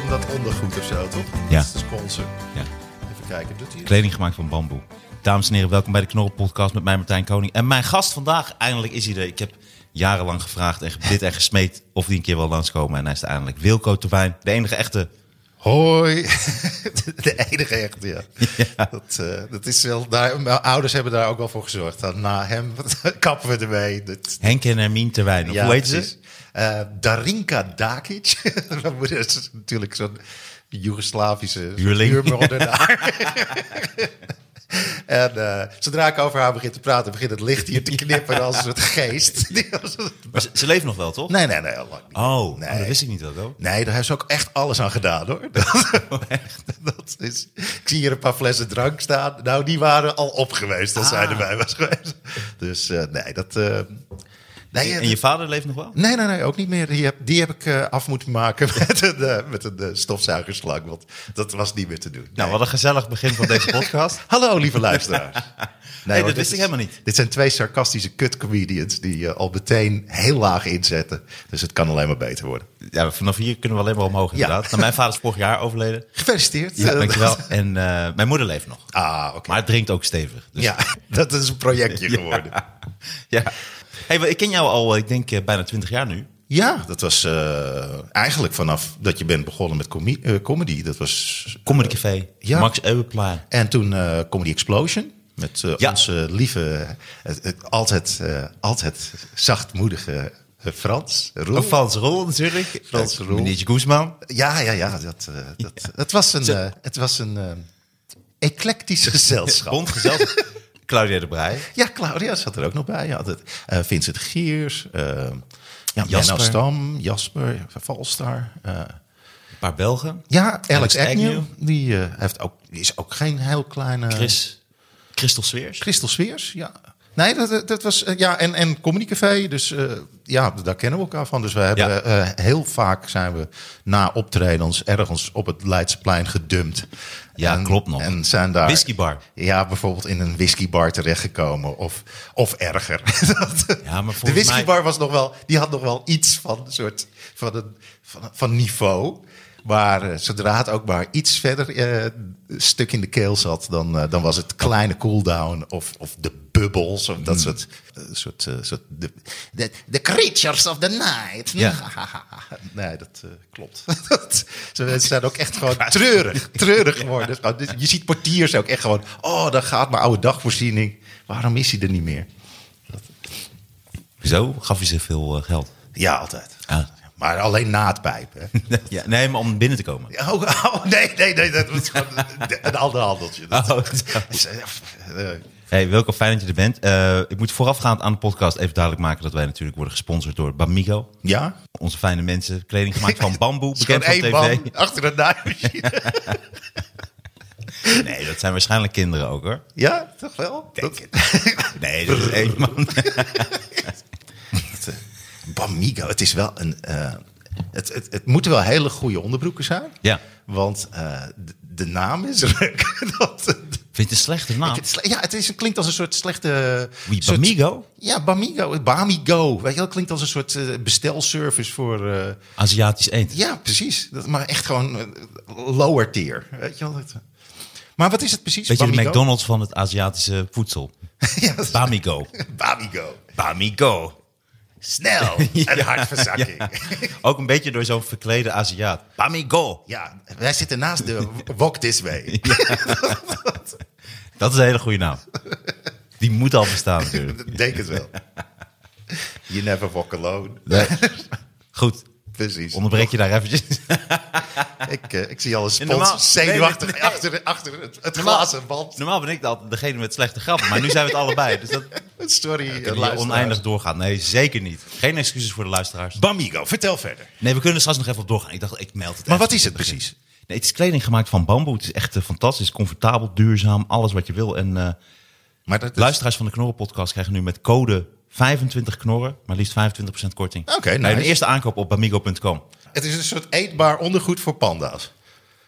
Dan dat ondergoed of zo, toch? Ja. Dat is de sponsor. Ja. Even kijken, doet hij het? Kleding gemaakt van bamboe. Dames en heren, welkom bij de Knorren Podcast met mij Martijn Koning. En mijn gast vandaag, eindelijk is hij er. Ik heb jarenlang gevraagd en gebid en gesmeed of hij een keer wil langskomen. En hij is er eindelijk. Wilco Terwijn, de enige echte... Hoi. De enige echt, ja. Dat, eh, dat is wel, daar, mijn ouders hebben daar ook wel voor gezorgd. Dan na hem kappen we ermee. Dat, Henk en Hermien Terwijn. Of hoe heet ze? Eh, Darinka Dakic. Moeder is natuurlijk zo'n Joegoslavische daar. En eh, zodra ik over haar begin te praten, begint het licht hier te knippen als een soort geest. Maar ze, ze leeft nog wel, toch? Nee, nee, nee, lang niet. Oh, Nee. oh, dat wist ik niet ook. hoor. Nee, daar hebben ze ook echt alles aan gedaan hoor. Dat, dat is, ik zie hier een paar flessen drank staan. Nou, die waren al op geweest als zij Ah. erbij was geweest. Dus eh, nee, dat. Nee, eh, En je vader leeft nog wel? nee, nee, nee, ook niet meer. Die heb, die heb ik eh, af moeten maken met een, eh, met een stofzuigerslang. Want dat was niet meer te doen. Nou, wat een gezellig begin van deze podcast. Hallo, lieve luisteraars. Nee, dat hoor, wist ik helemaal niet. Dit zijn twee sarcastische kutcomedians die eh, al meteen heel laag inzetten. Dus het kan alleen maar beter worden. Ja, vanaf hier kunnen we alleen maar omhoog inderdaad. Nou, mijn vader is vorig jaar overleden. Gefeliciteerd. Ja, dankjewel. En mijn moeder leeft nog. Ah, oké. Maar het drinkt ook stevig. Dus Ja, dat is een projectje geworden. Ja, Ja. Hey, ik ken jou al, ik denk, eh, bijna twintig jaar nu. dat was eh, eigenlijk vanaf dat je bent begonnen met eh, comedy. Dat was, Comedy Café, Ja. Max Euweplaar. en toen eh, Comedy Explosion. Met eh, Ja. onze lieve, altijd, eh, altijd zachtmoedige eh, Frans. Roel. Of Frans Rol natuurlijk. Frans Eh, Roel. Guzman. Ja, ja, ja. Dat, eh, dat, Het was een, eh, het was een eh, eclectisch gezelschap. Bond gezelschap. Claudia de Breij. Ja, Claudia zat er ook nog bij. Eh, Vincent Giers, eh ja, Jasper. Stam, Jasper, Valstar. eh, Een paar Belgen. ja, Alex, Agnew. Die, heeft ook, is ook geen heel kleine... Chris. Christel Sweers. Christel Sweers, ja. Nee, dat, dat- was... ja, en, en Comedy Café, dus ja, daar kennen we elkaar van. Dus we hebben Ja. heel vaak zijn we na optredens ergens op het Leidseplein gedumpt. Ja, En- klopt nog. En zijn daar... Whiskybar. Ja, bijvoorbeeld in een whiskybar terechtgekomen. Of, of erger. Ja, maar de whiskybar mij- was nog wel, die had nog wel iets van een soort van, een, van, van niveau. Maar eh, zodra het ook maar iets verder eh, stuk in de keel zat, dan, eh, dan was het kleine cooldown of, of de bubbels of Hmm. dat soort, eh, soort, eh, soort de, de, de creatures of the night. Ja. nee, dat klopt. Ze zijn ook echt gewoon treurig, treurig geworden. Dus Je ziet portiers ook echt gewoon, oh, daar gaat mijn oude dagvoorziening. Waarom is hij er niet meer? Zo gaf je ze veel geld. Ja, altijd. Ah. Maar alleen na het pijpen. ja, nee, maar om binnen te komen. Oh, oh, nee, nee, nee, dat was gewoon een- ander handeltje. Dat Oh, eh, eh, Hey, Wilco, fijn dat je er bent. Eh, ik moet voorafgaand aan de podcast even duidelijk maken dat wij natuurlijk worden gesponsord door Bamigo. ja, Onze fijne mensen. Kleding gemaakt van bamboe, bekend van tv. man achter een naaimachine. Nee, dat zijn waarschijnlijk kinderen ook hoor. Ja, toch wel? Denk Dat- Nee, dat is één man. Bamigo, het is wel een... eh, het, het, het moeten wel hele goede onderbroeken zijn. Ja. Want eh, de, de naam is leuk. Dat, Vind je het een slechte naam? Ik- ja, het is, het klinkt als een soort slechte... Wie, soort- Bamigo? Ja, Bamigo. Bamigo. Weet je, dat klinkt als een soort eh, bestelservice voor... Aziatisch eten. ja, precies. Dat, maar echt gewoon lower tier. Weet je wel? Dat, maar wat is het precies? Weet je, de? McDonald's van het Aziatische voedsel. ja, Bamigo. Bamigo. Bamigo. Snel. En hartverzakking. Ja. Ook een beetje door zo'n verklede Aziat. Bamigo. wij zitten naast de Walk This Way. Dat is een hele goede naam. Die moet al bestaan natuurlijk. Denk het wel. You never walk alone. Nee. Goed. Precies. Onderbreek je daar eventjes? Ik, eh, ik zie al een normaal- spons zenuwachtig nee, nee. achter, achter het, het glazen band. Normaal ben ik altijd degene met slechte grappen, maar nu zijn we het allebei. Dus dat Sorry, uh, oneindig doorgaan. Nee, zeker niet. Geen excuses voor de luisteraars. Bamigo, vertel verder. Nee, we kunnen er straks nog even op doorgaan. Ik dacht, ik meld het Maar wat is het begin. precies? Nee, het is kleding gemaakt van bamboe. Het is echt eh, fantastisch, comfortabel, duurzaam, alles wat je wil. En eh, Maar dat, luisteraars van de Knorren podcast krijgen nu met code 25 knorren, maar liefst 25% korting. Oké, Bij nice. een eerste aankoop op bamigo.com. het is een soort eetbaar ondergoed voor panda's.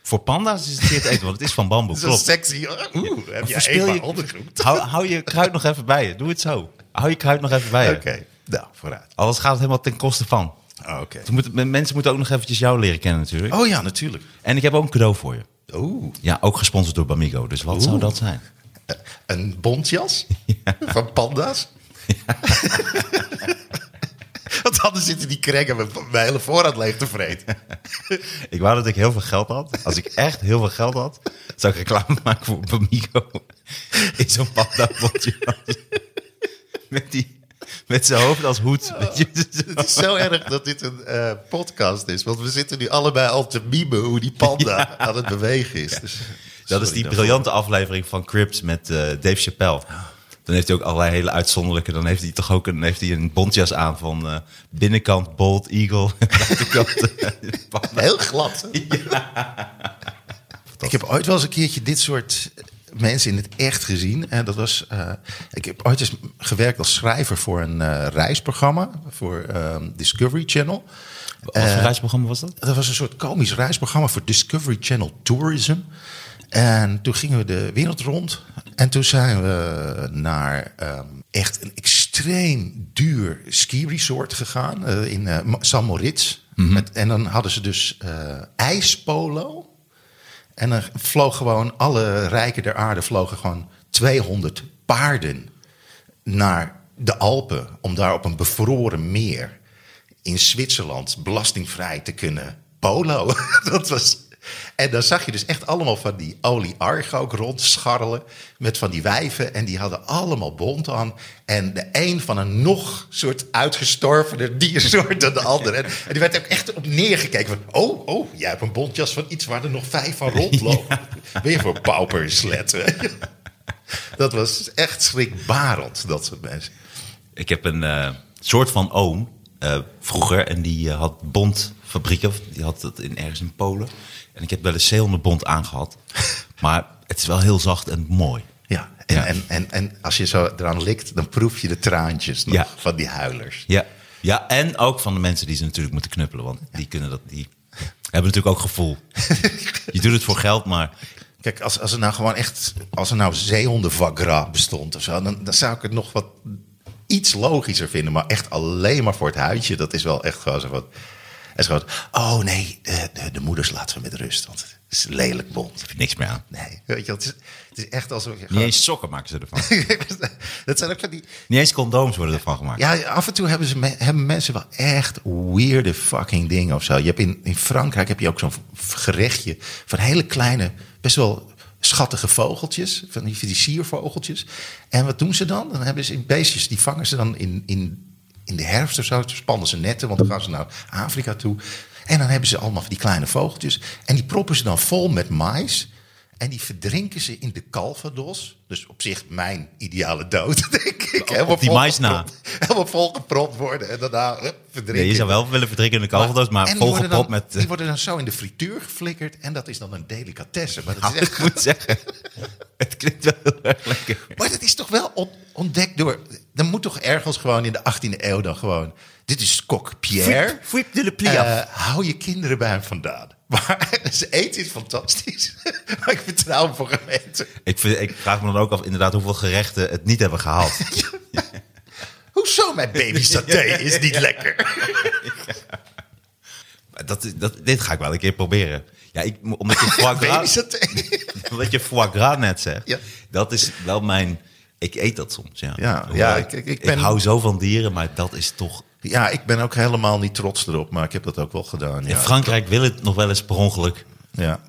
Voor panda's is het te eten, want het is van bamboe. Het is Klopt. sexy. Oeh, heb Verspil eetbaar je- ondergoed? Hou, hou je kruid nog even bij je. Doe het zo. Hou je kruid nog even bij je. Oké, nou, vooruit. Anders gaat het helemaal ten koste van. Oh, Oké. Moeten- mensen moeten ook nog eventjes jou leren kennen natuurlijk. Oh ja, natuurlijk. En ik heb ook een cadeau voor je. Oeh, Ja, ook gesponsord door Bamigo. Dus wat zou dat zijn? eh, een bontjas van panda's. Want anders zitten die krengen mijn, mijn hele voorraad leeg te vreten. Ik wou dat ik heel veel geld had. Als ik echt heel veel geld had, zou ik reclame maken voor Bamigo. In zo'n panda Met, die, met zijn hoofd als hoed. Zo. Het is zo erg dat dit een eh, podcast is. Want we zitten nu allebei al te mimen hoe die panda aan het bewegen is. Dus, Dat is die briljante aflevering van Crips met eh, Dave Chappelle. Dan heeft hij ook allerlei hele uitzonderlijke. Dan heeft hij toch ook een, heeft hij een bontjas aan van eh, binnenkant Bold Eagle. buitenkant eh. Heel glad. hè? Ik heb ooit wel eens een keertje dit soort mensen in het echt gezien. En dat was, eh, ik heb ooit eens gewerkt als schrijver voor een eh, reisprogramma voor ehm, Discovery Channel. Wat voor reisprogramma was dat? Dat was een soort komisch reisprogramma voor Discovery Channel Tourism. En toen gingen we de wereld rond. En toen zijn we naar ehm, echt een extreem duur ski-resort gegaan. eh, in Ma- San Moritz. Met, en dan hadden ze dus eh, ijspolo. En dan vloog gewoon, alle rijken der aarde vlogen gewoon 200 paarden naar de Alpen. Om daar op een bevroren meer in Zwitserland belastingvrij te kunnen polo. Dat was... En dan zag je dus echt allemaal van die olie argo ook rondscharrelen. Met van die wijven. En die hadden allemaal bont aan. En de een van een nog soort uitgestorvene diersoort dan de ander. En, en die werd ook echt op neergekeken. Van, oh, oh, jij hebt een bontjas van iets waar er nog vijf van rondlopen. Ben je voor pauperslet? weet je? Dat was echt schrikbarend, dat soort mensen. Ik heb een eh, soort van oom eh, vroeger. En die eh, had bondfabrieken. of Die had dat in, ergens in Polen. En ik heb wel eens zeehondenbond aangehad. Maar het is wel heel zacht en mooi. Ja, en, Ja. En, en, en als je zo eraan likt, dan proef je de traantjes nog Ja. van die huilers. Ja. ja, en ook van de mensen die ze natuurlijk moeten knuppelen. Want die kunnen dat. Die hebben natuurlijk ook gevoel. Je doet het voor geld, maar Kijk, als, als er nou gewoon echt, als er nou zeehondenvagra bestond of zo, dan, dan zou ik het nog wat iets logischer vinden. Maar echt alleen maar voor het huidje, dat is wel echt gewoon zo wat. Is gewoon, oh nee, de, de, de moeders laten we met rust, want het is lelijk bont. niks meer aan. Nee, weet je, het is, het is echt alsof je Niet gewoon- eens sokken maken ze ervan. dat zijn ook van die, Niet eens condooms worden ervan gemaakt. Ja, af en toe hebben, ze, me- hebben mensen wel echt weirde fucking dingen of zo. Je hebt in, in Frankrijk heb je ook zo'n gerechtje van hele kleine, best wel schattige vogeltjes. Van die, van die siervogeltjes. En wat doen ze dan? Dan hebben ze in beestjes, die vangen ze dan in, in, in de herfst of zo. Spannen ze netten, want dan gaan ze naar Afrika toe. En dan hebben ze allemaal van die kleine vogeltjes. En die proppen ze dan vol met mais. En die verdrinken ze in de calvados. Dus op zich mijn ideale dood, denk ik. Helemaal die mais na. Helemaal volgepropt worden en daarna hup, verdrinken. Nee, je zou wel willen verdrinken in de calvados, maar volgepropt met... eh, die worden dan zo in de frituur geflikkerd. En dat is dan een delicatesse. Maar dat, Nou, is, echt, ik moet zeggen, het klinkt wel heel erg lekker. maar dat is toch wel on- ontdekt door... Dan moet toch ergens gewoon in de 18e eeuw dan gewoon... Dit is kok Pierre. Fouip de le af. hou je kinderen bij hem vandaan. Maar ze eten is fantastisch. maar ik vertrouw hem voor gemeente. Ik, vind, ik vraag me dan ook af inderdaad hoeveel gerechten het niet hebben gehaald. Hoezo mijn baby saté is niet lekker? Dat, dat, dit ga ik wel een keer proberen. Ja, ik, omdat, je foie baby gras, omdat je foie gras net zegt. Ja. Dat is wel mijn... Ik eet dat soms, ja. Ja, Hoewel ja, ik, ik- ik ben- hou zo van dieren, maar dat is toch... Ja, ik ben ook helemaal niet trots erop. Maar ik heb dat ook wel gedaan. In Ja, Frankrijk wil het nog wel eens per ongeluk ja.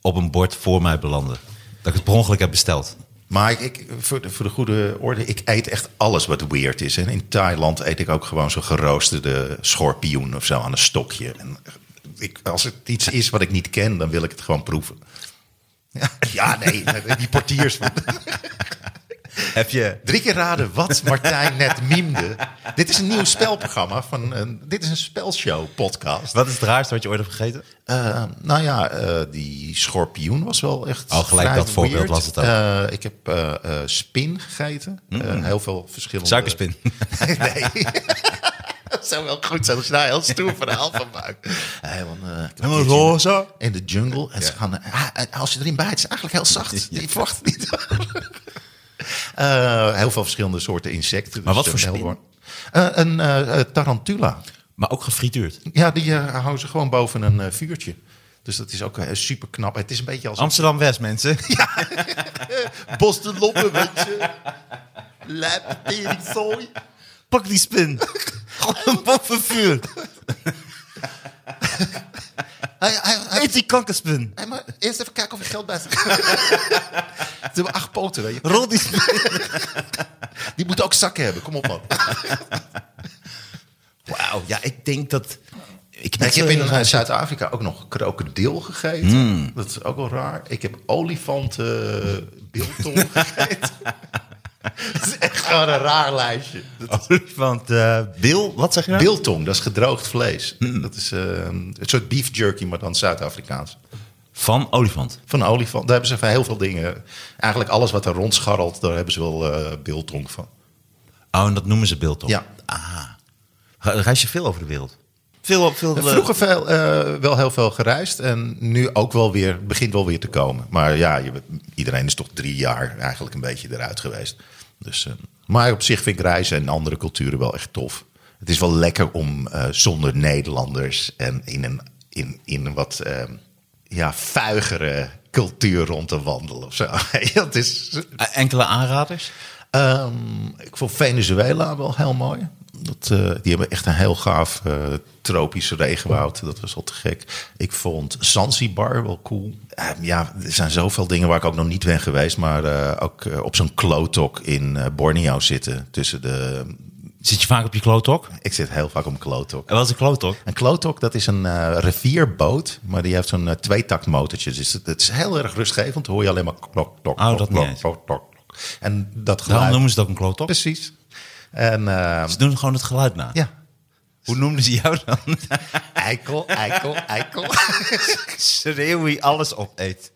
op een bord voor mij belanden. Dat ik het per ongeluk heb besteld. Maar ik, ik- voor, de, voor de goede orde, ik eet echt alles wat weird is. En in Thailand eet ik ook gewoon zo'n geroosterde schorpioen of zo aan een stokje. En ik, als het iets is wat ik niet ken, dan wil ik het gewoon proeven. Ja, ja nee, die portiers. Heb je... Drie keer raden wat Martijn net mimde. Dit is een nieuw spelprogramma. Van een, dit is een spelshow podcast. Wat is het raarste wat je ooit hebt gegeten? Eh, nou ja, eh, die schorpioen was wel echt. Oh, gelijk dat voorbeeld weird. was het ook. Eh, ik heb spin gegeten. Eh, heel veel verschillende. Suikerspin. nee. Dat zou wel goed zijn als je daar een heel stoer verhaal van maakt. Een keertje roze. In de jungle. En ze gaan, ah, als je erin bijt, is het eigenlijk heel zacht. Je verwacht het niet. Eh, heel veel verschillende soorten insecten. Maar dus, wat voor eh, spin? Eh, een tarantula. Maar ook gefrituurd. Ja, die eh, houden ze gewoon boven een vuurtje. Dus dat is ook super knap. Het is een beetje als Amsterdam-West, mensen. een bos de loppen, weet je. Lijp, zooi. Pak die spin. Gewoon boven vuur. Hij, hij, hij, Eet die kankerspin. hij- maar eerst even kijken of je geld bij. Hebben acht poten, weet je. Rol die moeten ook zakken hebben. Kom op, man. Wauw, ja, ik denk dat... Ik, Ik heb in eh, Zuid-Afrika ook nog krokodil gegeten. Dat is ook wel raar. Ik heb olifanten biltong gegeten. Dat is echt gewoon een raar lijstje. Olifant, eh Bil, wat zeg je nou? Biltong, dat is gedroogd vlees. Dat is eh, een soort beef jerky, maar dan Zuid-Afrikaans. Van olifant. Van olifant. Daar hebben ze van heel veel dingen. Eigenlijk alles wat er rondscharrelt, daar hebben ze wel eh biltong van. Oh, en dat noemen ze Biltong? Ja. Ah. Reis je veel over de wereld? Veel, veel... eh, Vroeger veel, eh, wel heel veel gereisd. En nu ook wel weer, begint wel weer te komen. Maar ja, je, iedereen is toch drie jaar eigenlijk een beetje eruit geweest. Dus, eh, maar op zich vind ik reizen en andere culturen wel echt tof. Het is wel lekker om eh, zonder Nederlanders en in een, in, in een wat ja, vuigere cultuur rond te wandelen of zo. het is, eh, Enkele aanraders? Ehm, ik vond Venezuela wel heel mooi. Dat, eh, die hebben echt een heel gaaf eh, tropisch regenwoud. Dat was al te gek. Ik vond Zanzibar wel cool. Eh, ja, er zijn zoveel dingen waar ik ook nog niet ben geweest. Maar eh, ook op zo'n klotok in Borneo zitten. Tussen de... Zit je vaak op je klootok? Ik zit heel vaak op een klotok. En wat is een klootok? Een klotok, dat is een eh, rivierboot. Maar die heeft zo'n eh, tweetaktmotortje. Dus het, het is heel erg rustgevend. Dan hoor je alleen maar klok, klok, Oh, klok, dat klok. En dat Daarom geluid... noemen ze het ook een klootok. Precies. En eh, Ze doen gewoon het geluid na. ja, Hoe noemden ze jou dan? Eikel, eikel, eikel. Schreeuw wie alles opeet.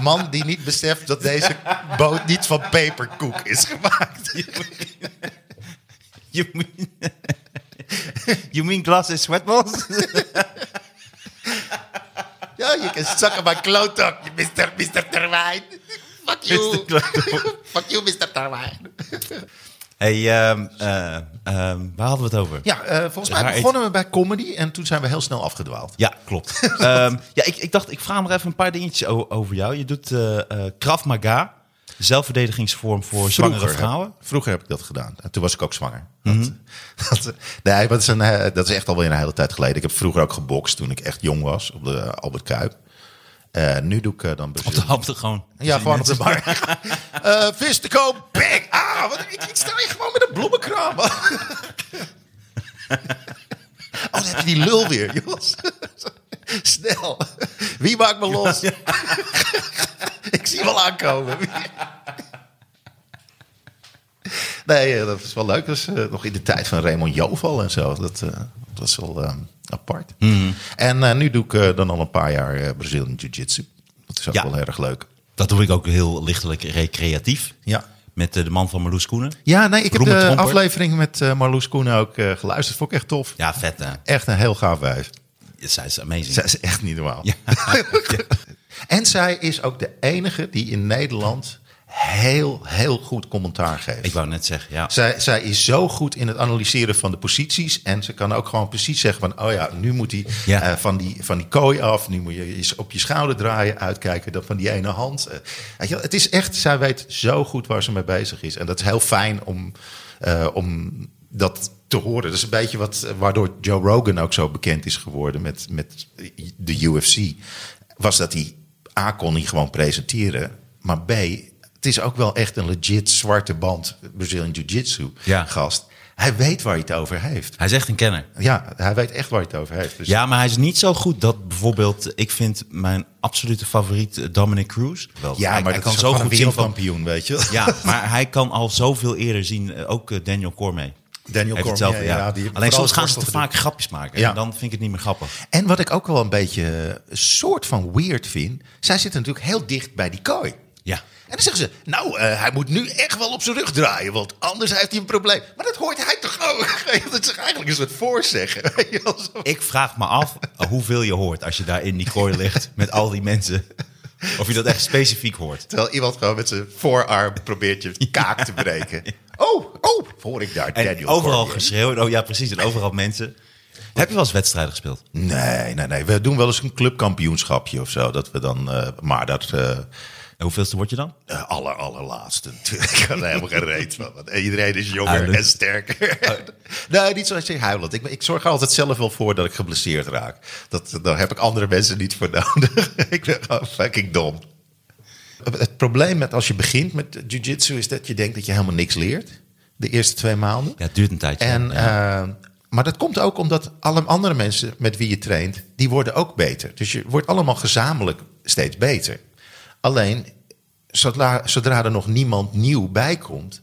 Man die niet beseft dat deze boot niet van peperkoek is gemaakt. You mean, you mean glass is sweatballs? Ja, je kan zakken mijn klootok, je Mr. Mr. Terwijn. Fuck you. Fuck you, Mr. Terwijn. Hey, ehm, eh, ehm, waar hadden we het over? Ja, eh, volgens mij begonnen we bij comedy en toen zijn we heel snel afgedwaald. Ja, klopt. Ehm, ja, ik, ik dacht, ik vraag nog even een paar dingetjes over jou. Je doet eh Krav Maga, zelfverdedigingsvorm voor zwangere vrouwen. Mhm. vroeger heb ik dat gedaan. En toen was ik ook zwanger. Dat, dat, nee, dat is, een, dat is echt alweer een hele tijd geleden. Ik heb vroeger ook gebokst toen ik echt jong was op de Albert Kuip. Nu doe ik dan Op de hapte gewoon. Ja, gewoon op de bar. Eh vis te koop, bang! Wat, ik, ik sta hier gewoon met een bloemenkraam. oh, dan heb je die lul weer, jongens. Snel. Wie maakt me los? ik zie wel aankomen. Nee, eh, dat is wel leuk. Dat is eh, nog in de tijd van Raymond Joval en zo. Dat, eh, dat was wel eh, apart. En eh, nu doe ik dan al een paar jaar Brazilian Jiu-Jitsu. Dat is ook Ja. wel erg leuk. Dat doe ik ook heel lichtelijk recreatief. Ja. Met eh, de man van Marloes Koenen. Ja, nee, ik heb de Tromper. aflevering met eh, Marloes Koenen ook eh, geluisterd. Vond ik echt tof. Ja, vet hè. Echt een heel gaaf wijf. Zij is amazing. Zij is echt niet normaal. Ja. En zij is ook de enige die in Nederland heel, heel goed commentaar geeft. Ik wou net zeggen, ja. Zij, zij is zo goed in het analyseren van de posities. En ze kan ook gewoon precies zeggen van... oh ja, nu moet hij Ja. eh, van, die, van die kooi af. Nu moet je eens op je schouder draaien. Uitkijken dan van die ene hand. Eh, weet je het is echt... Zij weet zo goed waar ze mee bezig is. En dat is heel fijn om, eh, om dat te horen. Dat is een beetje wat, waardoor Joe Rogan ook zo bekend is geworden met, met de UFC. Was dat hij A, kon hij gewoon presenteren. Maar B, het is ook wel echt een legit zwarte band Brazilian Jiu-Jitsu Ja. gast. Hij weet waar hij het over heeft. Hij is echt een kenner. Ja, hij weet echt waar hij het over heeft. Dus Ja, maar hij is niet zo goed dat bijvoorbeeld... Ik vind mijn absolute favoriet eh, Dominic Cruz. Wel, ja hij, maar hij kan zo goed zien van... weet je. Ja, maar hij kan al zoveel eerder zien. eh, Ook eh, Daniel Cormier. Daniel Cormier, ja, Alleen soms gaan ze te vaak grapjes maken. Ja. En dan vind ik het niet meer grappig. En wat ik ook wel een beetje een soort van weird vind... zij zitten natuurlijk heel dicht bij die kooi. Ja. En dan zeggen ze, nou, eh, hij moet nu echt wel op zijn rug draaien, want anders heeft hij een probleem. Maar dat hoort hij toch ook? Dat is eigenlijk een soort voorzeggen. Ik vraag me af hoeveel je hoort als je daar in die kooi ligt met al die mensen. Of je dat echt specifiek hoort. Terwijl iemand gewoon met zijn voorarm probeert je kaak te breken. Oh, oh, hoor ik daar En Daniel overal Cormier. geschreeuwd. Oh ja, precies. En overal mensen. Heb je wel eens wedstrijden gespeeld? Nee, nee, nee. We doen wel eens een clubkampioenschapje of zo. Dat we dan, eh, maar dat... eh En hoeveelste word je dan? eh, aller, allerlaatste natuurlijk. Ik had er helemaal geen reet van. Want iedereen is jonger en sterker. nee, niet zoals je huilend. Ik, ik zorg er altijd zelf wel voor dat ik geblesseerd raak. Dat, daar heb ik andere mensen niet voor nodig. ik ben gewoon fucking dom. Het probleem met als je begint met jiu-jitsu is dat je denkt dat je helemaal niks leert. De eerste twee maanden. Ja, het duurt een tijdje. En, Ja. eh, maar dat komt ook omdat alle andere mensen met wie je traint, die worden ook beter. Dus je wordt allemaal gezamenlijk steeds beter. Alleen, zodra, zodra er nog niemand nieuw bij komt,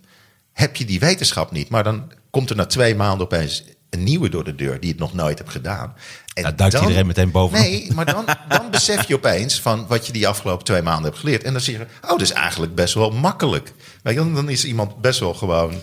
heb je die wetenschap niet. Maar dan komt er na twee maanden opeens een nieuwe door de deur die het nog nooit hebt gedaan. En Ja, duikt iedereen meteen bovenop. Nee, maar dan, dan besef je opeens van wat je die afgelopen twee maanden hebt geleerd. En dan zie je, oh, dat is eigenlijk best wel makkelijk. Je, dan is iemand best wel gewoon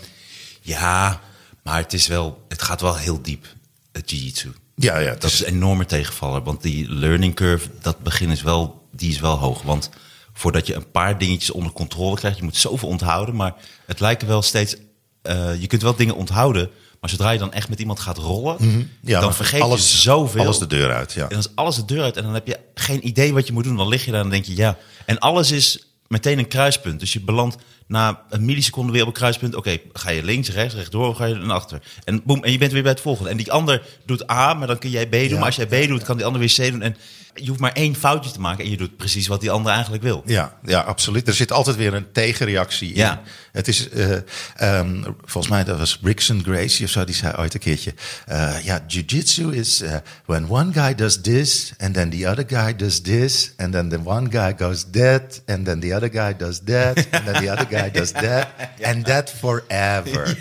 ja, maar het, is wel, het gaat wel heel diep, het jiu-jitsu. Ja, ja, Dat is een enorme tegenvaller. Want die learning curve, dat begin is wel, die is wel hoog. Want voordat je een paar dingetjes onder controle krijgt, je moet zoveel onthouden. Maar het lijken wel steeds, eh, je kunt wel dingen onthouden. Maar zodra je dan echt met iemand gaat rollen, Mhm. Ja, dan vergeet alles, je zoveel. Alles de deur uit, ja. En dan is alles de deur uit en dan heb je geen idee wat je moet doen. Dan lig je daar en denk je ja. En alles is meteen een kruispunt. Dus je belandt na een milliseconde weer op een kruispunt. Oké, ga je links, rechts, rechtdoor of ga je naar achter? En boem, en je bent weer bij het volgende. En die ander doet A, maar dan kun jij B doen. Ja. Maar als jij B doet, kan die ander weer C doen. En je hoeft maar één foutje te maken en je doet precies wat die ander eigenlijk wil. Ja, ja, absoluut. Er zit altijd weer een tegenreactie in. Ja. Het is, eh, ehm, volgens mij, dat was Rickson Gracie of zo, die zei ooit een keertje... eh, ja, jiu-jitsu is eh, when one guy does this... and then the other guy does this... and then the one guy goes that... and then the other guy does that... and then the other guy does that... and that forever.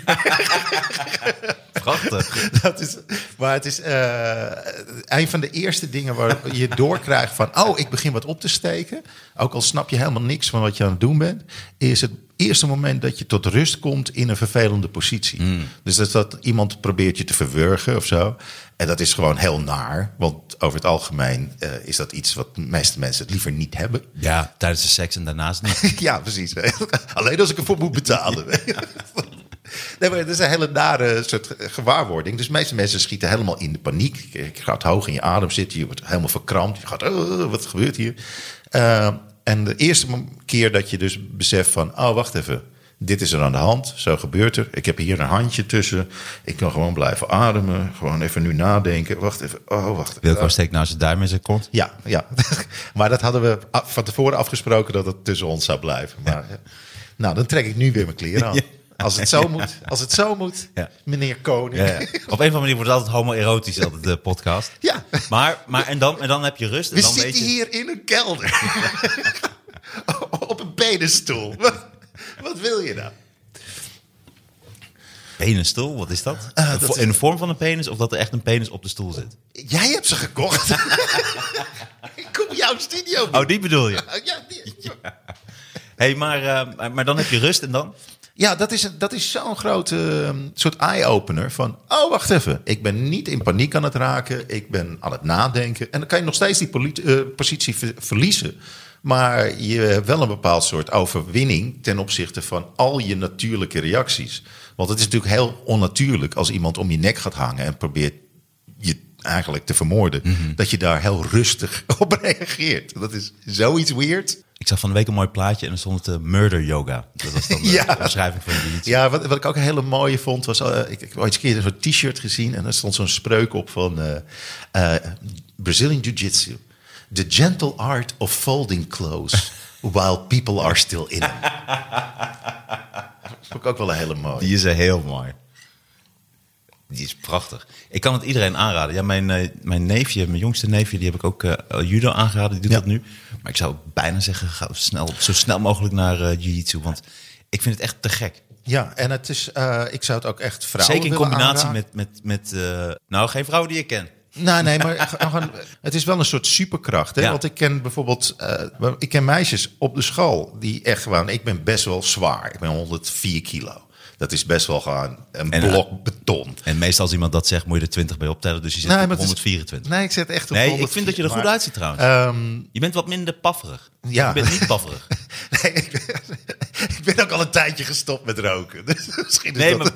Prachtig. Dat is, maar het is eh, een van de eerste dingen waar je doorkrijgt van... oh, ik begin wat op te steken. Ook al snap je helemaal niks van wat je aan het doen bent... is het eerste moment dat je tot rust komt in een vervelende positie. Dus dat, dat iemand probeert je te verwurgen of zo. En dat is gewoon heel naar. Want over het algemeen eh, is dat iets wat de meeste mensen het liever niet hebben. Ja, tijdens de seks en daarnaast niet. Ja, precies. Alleen als ik ervoor moet betalen. Nee, maar het is een hele nare soort gewaarwording. Dus de meeste mensen schieten helemaal in de paniek. Je gaat hoog in je adem zitten, je wordt helemaal verkrampt. Je gaat, "Oh, wat gebeurt hier? Uh, en de eerste keer dat je dus beseft van, oh, wacht even. Dit is er aan de hand, zo gebeurt er. Ik heb hier een handje tussen. Ik kan gewoon blijven ademen. Gewoon even nu nadenken. Wacht even. Oh, wacht. Wilco steekt nou zijn duim in zijn kont. Ja, ja. maar dat hadden we van tevoren afgesproken dat het tussen ons zou blijven. Maar, ja. Nou, dan trek ik nu weer mijn kleren aan. Ja. Als het zo moet, als het zo moet, Ja. meneer Koning. Ja. Op een of andere manier wordt het altijd homoerotisch, altijd de podcast. Ja. Maar, maar en, dan, en dan heb je rust. En We dan zitten weet je, hier in een kelder. Op een penisstoel. Wat, wat wil je nou? Penisstoel, wat is dat? Een dat in de vorm van een penis of dat er echt een penis op de stoel zit? Jij hebt ze gekocht. ik kom jouw studio. Oh, die bedoel je? Ja, die- hey, maar, eh, maar dan heb je rust en dan? Ja, dat is, dat is zo'n grote ehm, soort eye-opener van... oh, wacht even, ik ben niet in paniek aan het raken. Ik ben aan het nadenken. En dan kan je nog steeds die eh, positie ver- verliezen. Maar je hebt wel een bepaald soort overwinning... ten opzichte van al je natuurlijke reacties. Want het is natuurlijk heel onnatuurlijk... als iemand om je nek gaat hangen en probeert je eigenlijk te vermoorden... dat je daar heel rustig op reageert. Dat is zoiets weird. Ik zag van de week een mooi plaatje en er stond het eh, murder yoga. Dat was dan de Ja. beschrijving van de. Ja, wat, wat ik ook een hele mooie vond, was... eh, ik, ik heb ooit eens een keer zo'n t-shirt gezien... en daar stond zo'n spreuk op van... eh, Brazilian Jiu-Jitsu. The gentle art of folding clothes while people are still in them. Dat vond ik ook wel een hele mooie. Die is heel mooi. Die is prachtig. Ik kan het iedereen aanraden. Ja, mijn, eh, mijn neefje, mijn jongste neefje, die heb ik ook eh, judo aangeraden. Die doet Ja. dat nu. Maar ik zou bijna zeggen, ga snel, zo snel mogelijk naar eh jiu-jitsu. Want ik vind het echt te gek. Ja, en het is, eh, ik zou het ook echt vrouwen Zeker in combinatie aanraden. met, met, met eh, nou, geen vrouw die ik ken. Nou, nee, maar gewoon, het is wel een soort superkracht. Hè? Ja. Want ik ken bijvoorbeeld, eh, ik ken meisjes op de school die echt gewoon, ik ben best wel zwaar. Ik ben 104 kilo. Dat is best wel gewoon een En, eh, blok beton. En meestal als iemand dat zegt, moet je er 20 bij optellen. Dus je zit Nee, op maar het is- 124. Nee, ik zit echt op Nee, ik 104, vind dat je er goed maar, uitziet trouwens. ehm, je bent wat minder pafferig. Ja. Je bent niet pafferig. nee, ik, ben, ik ben ook al een tijdje gestopt met roken. Dus misschien is Nee, dat...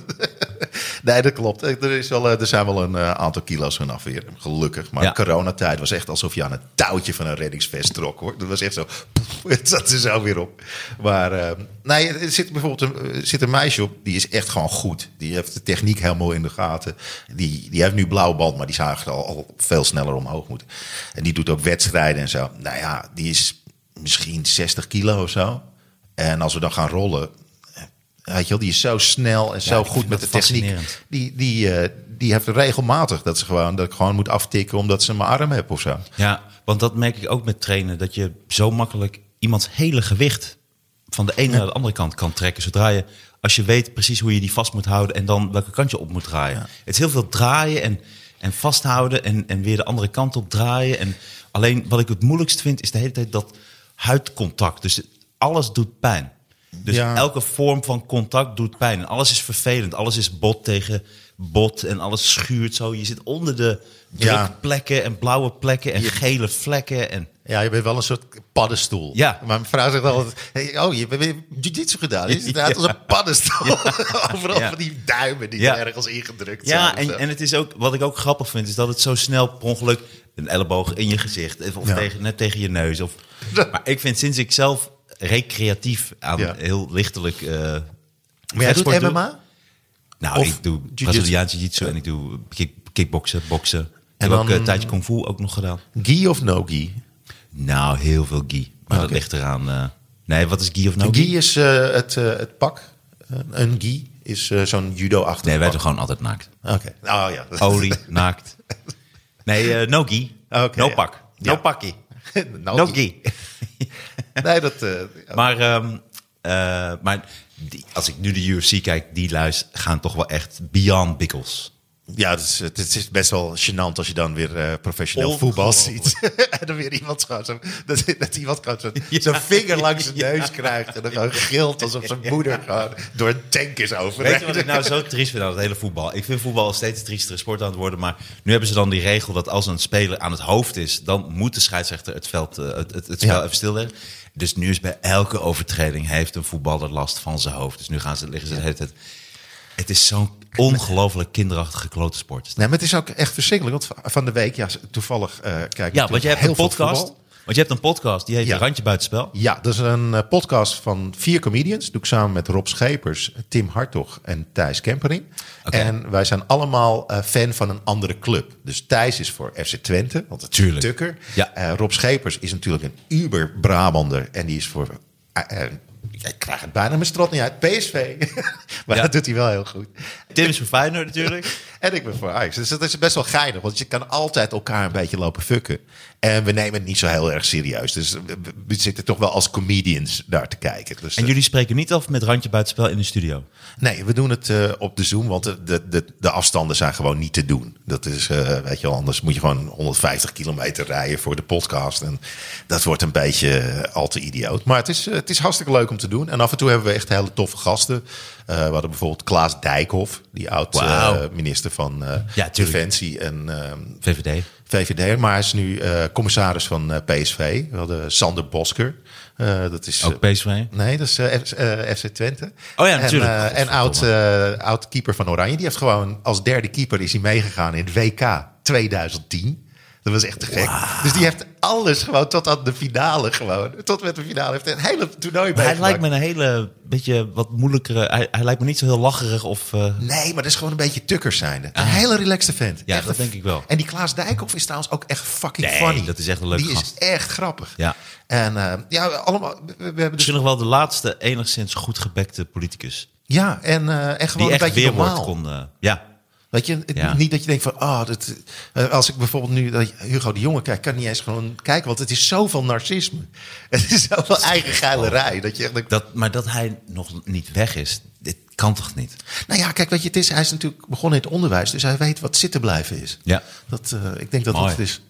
nee, dat klopt. Er, is wel, eh, er zijn wel een eh, aantal kilo's vanaf weer, gelukkig. Maar Ja. coronatijd was echt alsof je aan het touwtje van een reddingsvest trok. Hoor. Dat was echt zo, poef, het zat er zo weer op. Maar eh, nee, er zit bijvoorbeeld een, er zit een meisje op, die is echt gewoon goed. Die heeft de techniek helemaal in de gaten. Die, die heeft nu blauwe band, maar die zou eigenlijk al, al veel sneller omhoog moeten. En die doet ook wedstrijden en zo. Nou ja, die is misschien 60 kilo of zo. En als we dan gaan rollen, eh, weet je wel, die is zo snel en zo goed met de techniek. Die, die, eh, die heeft regelmatig dat, ze gewoon, dat ik gewoon moet aftikken omdat ze mijn arm heb of zo. Ja, want dat merk ik ook met trainen. Dat je zo makkelijk iemands hele gewicht van de ene naar de andere kant kan trekken. Zodra je, als je weet precies hoe je die vast moet houden en dan welke kant je op moet draaien. Het is heel veel draaien en, en vasthouden en, en weer de andere kant op draaien. En alleen wat ik het moeilijkst vind is de hele tijd dat huidcontact. Dus alles doet pijn. Dus Ja. elke vorm van contact doet pijn. En alles is vervelend. Alles is bot tegen bot en alles schuurt zo. Je zit onder de Ja. drukplekken en blauwe plekken en gele vlekken. En Ja, je bent wel een soort paddenstoel. Ja. Maar mijn vrouw zegt altijd, hey, oh, je hebt weer jiu-jitsu gedaan. Je zit eruit als een paddenstoel. Overal Ja. van die duimen die Ja. ergens ingedrukt Ja, zijn. en, en het is ook, wat ik ook grappig vind, is dat het zo snel per ongeluk een elleboog in je gezicht of Ja. tegen, net tegen je neus. Of, maar ik vind sinds ik zelf recreatief aan Ja. heel lichtelijk. eh maar jij doet doe- MMA? Nou, Of ik doe jiu-jitsu? Braziliaans jiu-jitsu en ik doe kick, kickboksen, boksen. Ik En heb ook een tijdje kung fu ook nog gedaan. Gi of no gi? Nou, heel veel gi. Maar dat ligt eraan. eh, nee, wat is gi of no gi? gi is eh, het, eh, het pak. Eh, een gi is eh, zo'n judo-achtig Nee, wij doen gewoon altijd naakt. Oké. Oh ja. Olie, naakt. Nee, eh, no gi. Oké, no ja. pak. No Ja. pakkie. No, No gi. gi. Nee, dat... eh, Maar, ehm, eh, maar die, als ik nu de UFC kijk, die luis gaan toch wel echt beyond bikkels. Ja, het is, het is best wel gênant als je dan weer eh, professioneel voetbal ziet. en dan weer iemand zo, dat, dat iemand gewoon zo, zo'n vinger langs zijn neus krijgt. En dan gewoon gilt alsof zijn moeder gewoon door een tank is Weet overreden. je wat ik nou zo triest vind aan het hele voetbal? Ik vind voetbal steeds een triestere sport aan het worden. Maar nu hebben ze dan die regel dat als een speler aan het hoofd is... dan moet de scheidsrechter het, veld, eh, het, het, het spel Ja. even stilleggen. Dus nu is bij elke overtreding heeft een voetballer last van zijn hoofd. Dus nu gaan ze, liggen ze de hele tijd... Het is zo'n ongelooflijk kinderachtige klote sport. Nee, maar het is ook echt verschrikkelijk. Want van de week, ja, toevallig eh kijk ik Ja, want je hebt heel een podcast. Want je hebt een podcast, die heet Ja. Randje Buitenspel. Ja, dat is een eh, podcast van vier comedians. Doe ik samen met Rob Schepers, Tim Hartog en Thijs Kempering. En wij zijn allemaal eh, fan van een andere club. Dus Thijs is voor FC Twente, want het is. Tukker. Ja. Rob Schepers is natuurlijk een uber-Brabander. En die is voor... ik krijg het bijna mijn strot niet uit. PSV. maar Ja. dat doet hij wel heel goed. Tim is voor Feyenoord natuurlijk. En ik ben voor Ajax. Dus dat is best wel geinig. Want je kan altijd elkaar een beetje lopen fucken. En we nemen het niet zo heel erg serieus. Dus we, zitten toch wel als comedians daar te kijken. Dus, En eh, jullie spreken niet af met Randje Buitenspel in de studio. Nee, we doen het eh, op de Zoom. Want de, de, de, de afstanden zijn gewoon niet te doen. Dat is, eh, weet je wel, anders moet je gewoon 150 kilometer rijden voor de podcast. En dat wordt een beetje al te idioot. Maar het is, het is hartstikke leuk om te doen. En af en toe hebben we echt hele toffe gasten. We hadden bijvoorbeeld Klaas Dijkhoff, die Wauw. Van eh, Ja. Defensie en ehm, VVD. VVD. Maar hij is nu eh, commissaris van eh, PSV. We hadden Sander Bosker. Dat is, Ook PSV. Nee, dat is F- FC Twente. Oh ja, natuurlijk. En, en oud, oud keeper van Oranje. Die heeft gewoon als derde keeper is hij meegegaan in het WK 2010. Dat was echt te gek. Dus die heeft alles gewoon tot aan de finale gewoon. Tot met de finale heeft een hele toernooi Maar hij lijkt me een hele, beetje wat moeilijkere... Hij, hij lijkt me niet zo heel lacherig of... eh, Nee, maar dat is gewoon een beetje tukker zijnde. Een hele relaxed vent. Ah. Ja, Echt dat een- denk ik wel. En die Klaas Dijkhoff is trouwens ook echt fucking Nee, funny. dat is echt een leuke Die gast. is echt grappig. Ja. En eh, ja, allemaal... We, we hebben dus, nog wel de laatste enigszins goed gebekte politicus. ja, en, en gewoon Die een echt beetje weerwoord normaal. kon... ja, Weet je, het- Ja. niet dat je denkt van, ah, dat, eh, als ik bijvoorbeeld nu dat Hugo de Jonge kijk, kan niet eens gewoon kijken, want het is zoveel narcisme. Het is zoveel eigen geilerij. Dat je echt dat, maar dat hij nog niet weg is, dit kan toch niet? nou ja, kijk, weet je, het is, hij is natuurlijk begonnen in het onderwijs, dus hij weet wat zitten blijven is. Ja. Dat, eh, ik denk dat Mooi. dat het is.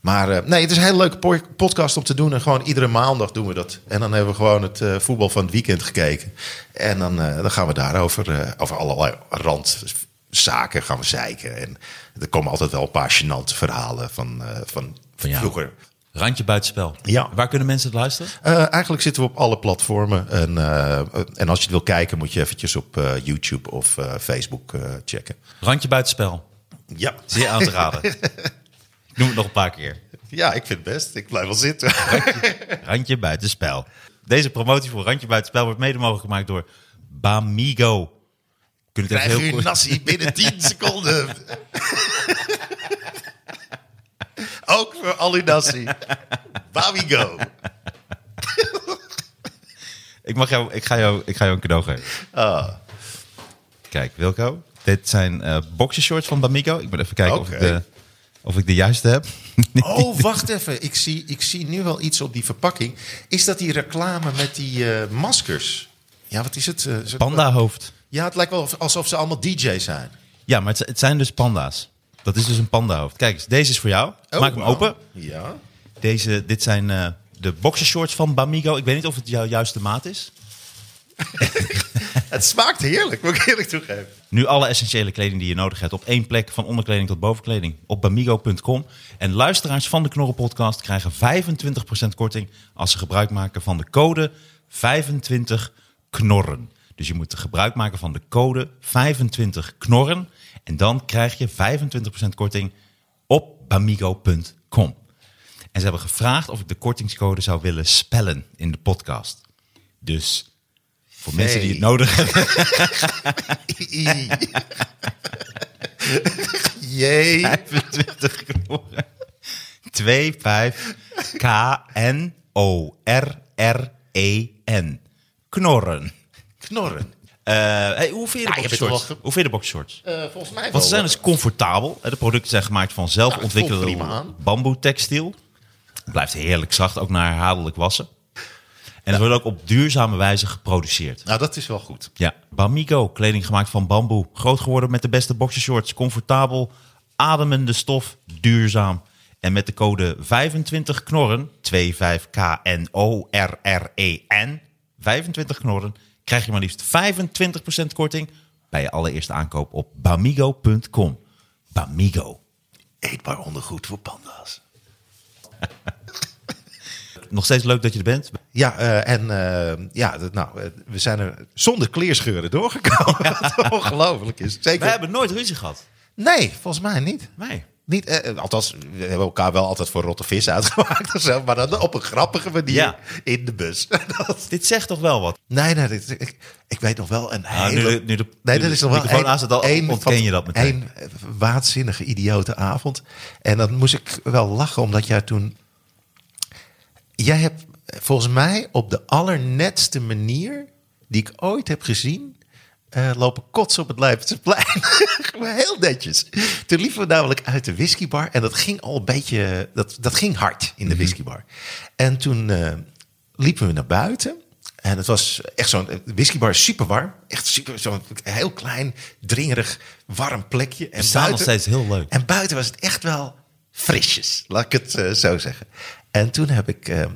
Maar eh, nee, het is een hele leuke po- podcast om te doen. En gewoon iedere maandag doen we dat. En dan hebben we gewoon het voetbal van het weekend gekeken. En dan, dan gaan we daarover, over allerlei randzaken gaan we zeiken. En er komen altijd wel een paar gênante verhalen van, eh, van, Van vroeger. Randje buitenspel. Ja. Waar kunnen mensen het luisteren? Eh, eigenlijk zitten we op alle platformen. En, eh, en als je het wil kijken, moet je eventjes op YouTube of Facebook checken. Randje buitenspel. Ja. Zeer aan te raden. Ik noem het nog een paar keer. ja, ik vind het best. Ik blijf wel zitten. Randje buitenspel. Deze promotie voor Randje buitenspel wordt mede mogelijk gemaakt door Bamigo. Je het Krijg heel kort... nasi binnen 10 seconden. Ook voor al uw nasi. There we go. Ik, mag jou, ik, ga jou, ik ga jou een cadeau geven. Ah, Kijk, Wilco. Dit zijn eh boxershorts van Bamigo. Ik moet even kijken of, ik de, of ik de juiste heb. Oh, wacht even. Ik zie, ik zie nu wel iets op die verpakking. Is dat die reclame met die eh, maskers? Ja, wat is het? Eh, Panda hoofd. Ja, het lijkt wel alsof ze allemaal DJ's zijn. Ja, maar het, het zijn dus panda's. Dat is dus een pandahoofd. Kijk eens, deze is voor jou. Oh, Maak hem open. Ja. Deze, dit zijn eh, de boxershorts van Bamigo. Ik weet niet of het jouw juiste maat is. Het smaakt heerlijk, moet ik eerlijk toegeven. Nu alle essentiële kleding die je nodig hebt op één plek, van onderkleding tot bovenkleding, op bamigo.com. En luisteraars van de Knorren Podcast krijgen 25% korting als ze gebruik maken van de code 25 knorren. Dus je moet gebruik maken van de code 25 knorren en dan krijg je 25% korting op bamigo.com. En ze hebben gevraagd of ik de kortingscode zou willen spellen in de podcast. Dus voor mensen die het nodig hebben. Jee. 25 knorren. 2, 5, K-N-O-R-R-E-N. Knorren. Knorren. Eh, hey, hoe vind je de Ja, je bent boxershorts? wel ge- Hoe vind je de boxershorts? Eh, volgens mij Want ze zijn dus comfortabel. hè. De producten zijn gemaakt van zelf Ja, ontwikkelde bamboe textiel. Blijft heerlijk zacht, ook na herhaaldelijk wassen. En het wordt ook op duurzame wijze geproduceerd. Nou, dat is wel goed. Ja, Bamigo, kleding gemaakt van bamboe. Groot geworden met de beste boxershorts. Comfortabel, ademende stof, duurzaam. En met de code 25 knorren, 25K-N-O-R-R-E-N, 25 knorren, krijg je maar liefst 25% korting bij je allereerste aankoop op bamigo.com. Bamigo. Eetbaar ondergoed voor panda's. Nog steeds leuk dat je er bent. Ja, eh, en eh, ja, dat- nou, eh, we zijn er zonder kleerscheuren doorgekomen. Wat ongelooflijk is. We Zeker. hebben nooit ruzie gehad. Nee, volgens mij niet. Nee. Niet eh, althans, we hebben elkaar wel altijd voor rotte vis uitgemaakt of zo, maar dan op een grappige manier Ja. in de bus. Dat- Dit zegt toch wel wat? nee, nee, dit- ik, ik weet nog wel een Nou, hele... nu de- nu de- nee, dat is nog wel een- aanzet, dan een ontken van- je dat meteen. Een eh, waanzinnige, idiote avond. En dan moest ik wel lachen, omdat jij toen... Jij hebt volgens mij op de allernetste manier die ik ooit heb gezien... eh, lopen kotsen op het. Maar Heel netjes. Toen liepen we namelijk uit de whiskybar. En dat ging al een beetje... Dat, dat ging hard in de whiskybar. En toen eh, liepen we naar buiten. En het was echt zo'n... De whiskybar is super warm. Echt super... Zo'n heel klein, dringerig, warm plekje. En staan nog steeds heel leuk. en buiten was het echt wel frisjes, laat ik het eh, zo zeggen. En toen heb ik...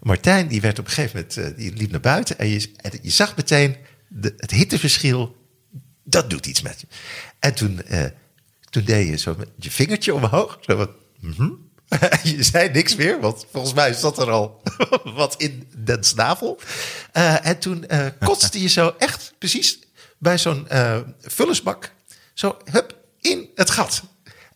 Martijn, die werd op een gegeven moment... die liep naar buiten en je, en je zag meteen het hitteverschil. Dat doet iets met je. En toen, eh, toen deed je zo met je vingertje omhoog. Zo wat, mhm. je zei niks meer, want volgens mij zat er al wat in den snavel. Eh, en toen eh, kotste je zo echt precies bij zo'n vullersbak... zo, hup, in het gat.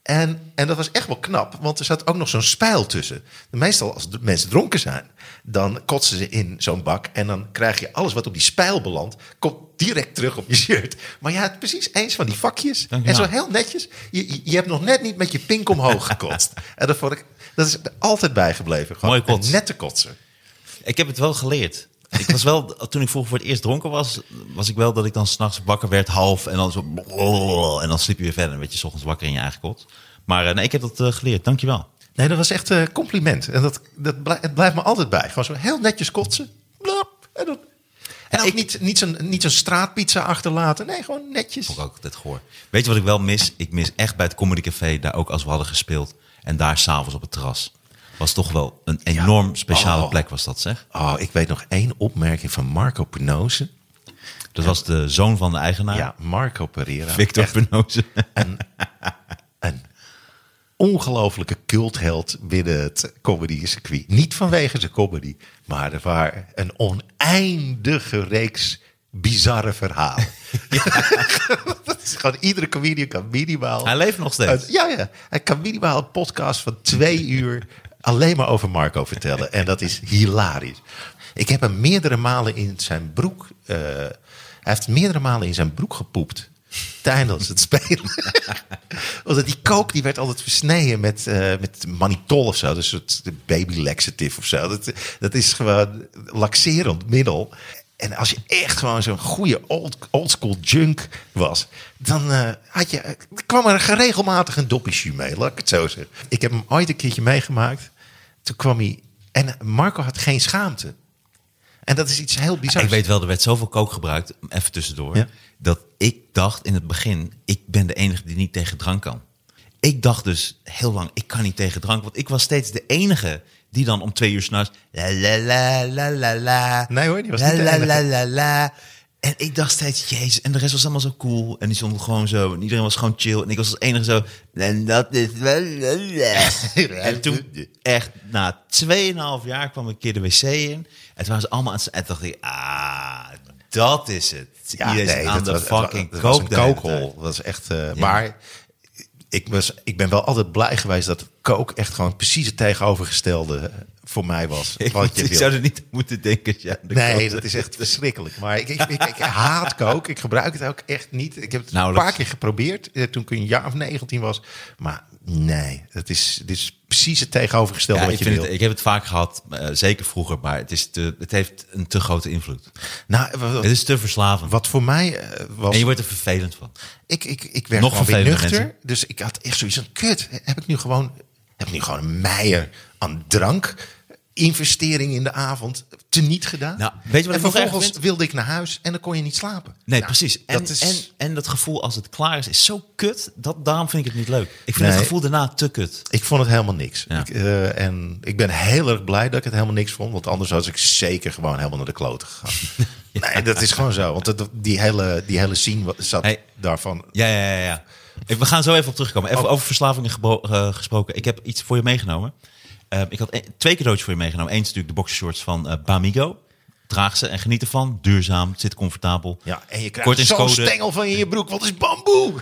En, en dat was echt wel knap, want er zat ook nog zo'n spijl tussen. Meestal als de mensen dronken zijn, dan kotsen ze in zo'n bak... en dan krijg je alles wat op die spijl belandt... komt direct terug op je shirt. Maar je had precies eens van die vakjes. Ja. En zo heel netjes. Je, je- hebt nog net niet met je pink omhoog gekotst. en dat, vond ik, dat is er altijd bijgebleven. Gewoon Mooie kots. nette kotsen. Ik heb het wel geleerd. Ik was wel, toen ik vroeger voor het eerst dronken was, was ik wel dat ik dan s'nachts wakker werd half en dan zo en dan sliep je weer verder. Dan werd je 's ochtends wakker in je eigen kot. Maar eh, nee, ik heb dat eh, geleerd. Dankjewel. Nee, dat was echt een compliment. En dat, dat het blijft me altijd bij. Gewoon zo heel netjes kotsen. En dan, en ook ik- niet, niet zo'n niet zo'n straatpizza achterlaten. Nee, gewoon netjes. Vond ik ook altijd gehoor. Weet je wat ik wel mis? Ik mis echt bij het Comedy Café, daar ook als we hadden gespeeld. En daar s'avonds op het terras. Was toch wel een enorm speciale Oh. plek was dat, zeg. Oh, ik weet nog één opmerking van Marco Penose. Dat was de zoon van de eigenaar, Ja, Marco Pereira. Victor Echt Penose. een ongelofelijke cultheld binnen het comedy circuit. Niet vanwege zijn comedy, maar er waren een oneindige reeks bizarre verhalen. dat is gewoon iedere comedian kan minimaal. Hij leeft nog steeds. een- ja, ja. Hij kan minimaal een podcast van twee uur alleen maar over Marco vertellen. En dat is hilarisch. Ik heb hem meerdere malen in zijn broek. eh, hij heeft meerdere malen in zijn broek gepoept. Tijdens het spelen. Want die kook die werd altijd versneden met, eh met manitol of zo. Dus een soort baby laxative of zo. Dat, dat is gewoon laxerend middel. En als je echt gewoon zo'n goede old, oldschool junk was, dan eh, had je, kwam er geregelmatig een doppie jus mee, laat ik het zo zeggen. Ik heb hem ooit een keertje meegemaakt. Toen kwam hij. En Marco had geen schaamte. En dat is iets heel bizars. Ik weet wel, er werd zoveel kook gebruikt, even tussendoor, Ja. dat ik dacht in het begin, ik ben de enige die niet tegen drank kan. Ik dacht dus heel lang, ik kan niet tegen drank, want ik was steeds de enige die dan om twee uur s'nachts, la la la la la la, Nee hoor, die was la niet la la la la. En ik dacht steeds, jezus, en de rest was allemaal zo cool. En die stonden gewoon zo, en iedereen was gewoon chill. En ik was als enige zo, en dat is wel... En toen, echt, na 2,5 jaar kwam ik een keer de wc in. En toen waren ze allemaal aan het... En dacht ik, ah, dat is het. Iedereen is aan dat de was- fucking het was een. Dat was echt. eh, Maar ik, was, ik ben wel altijd blij geweest dat kook echt gewoon precies het tegenovergestelde eh, voor mij was. Ik, Wat je ik wil. zou er niet moeten denken. de Nee, dat is echt verschrikkelijk. Maar ik, ik, haat kook. Ik gebruik het ook echt niet. Ik heb het een Nauwelijks. paar keer geprobeerd eh, toen ik een jaar of 19 was. Maar nee, het is, dit is precies het tegenovergestelde Ja, wat ik, je wil. het, ik heb het vaak gehad, eh, zeker vroeger, maar het, is te, het heeft een te grote invloed. nou, wat, Het is te verslavend. wat voor mij eh, was... En je wordt er vervelend van. Ik, ik, ik werd Nog gewoon weer nuchter. mensen. Dus ik had echt zoiets van, kut, heb ik nu gewoon, ik nu gewoon een meier aan drank, investering in de avond, teniet gedaan? Nou, weet je wat en vervolgens wilde ik naar huis en dan kon je niet slapen. Nee, Nou, precies. En dat is, en, en dat gevoel als het klaar is, is zo kut. Dat, daarom vind ik het niet leuk. Ik vind Nee. het gevoel daarna te kut. ik vond het helemaal niks. Ja. Ik, eh, en ik ben heel erg blij dat ik het helemaal niks vond, want anders was ik zeker gewoon helemaal naar de kloten gegaan. Nee, dat is gewoon zo. Want dat- die, hele, die hele scene zat Hey. daarvan. Ja, ja, ja. ja. We gaan zo even op terugkomen. Even Oh. over verslavingen eh, gesproken. Ik heb iets voor je meegenomen. Eh, ik had e- twee cadeautjes voor je meegenomen. Eén is natuurlijk de boxershorts van eh, Bamigo. Draag ze en geniet ervan. Duurzaam, zit comfortabel. Ja, en je krijgt zo'n stengel van in je broek, want het is bamboe.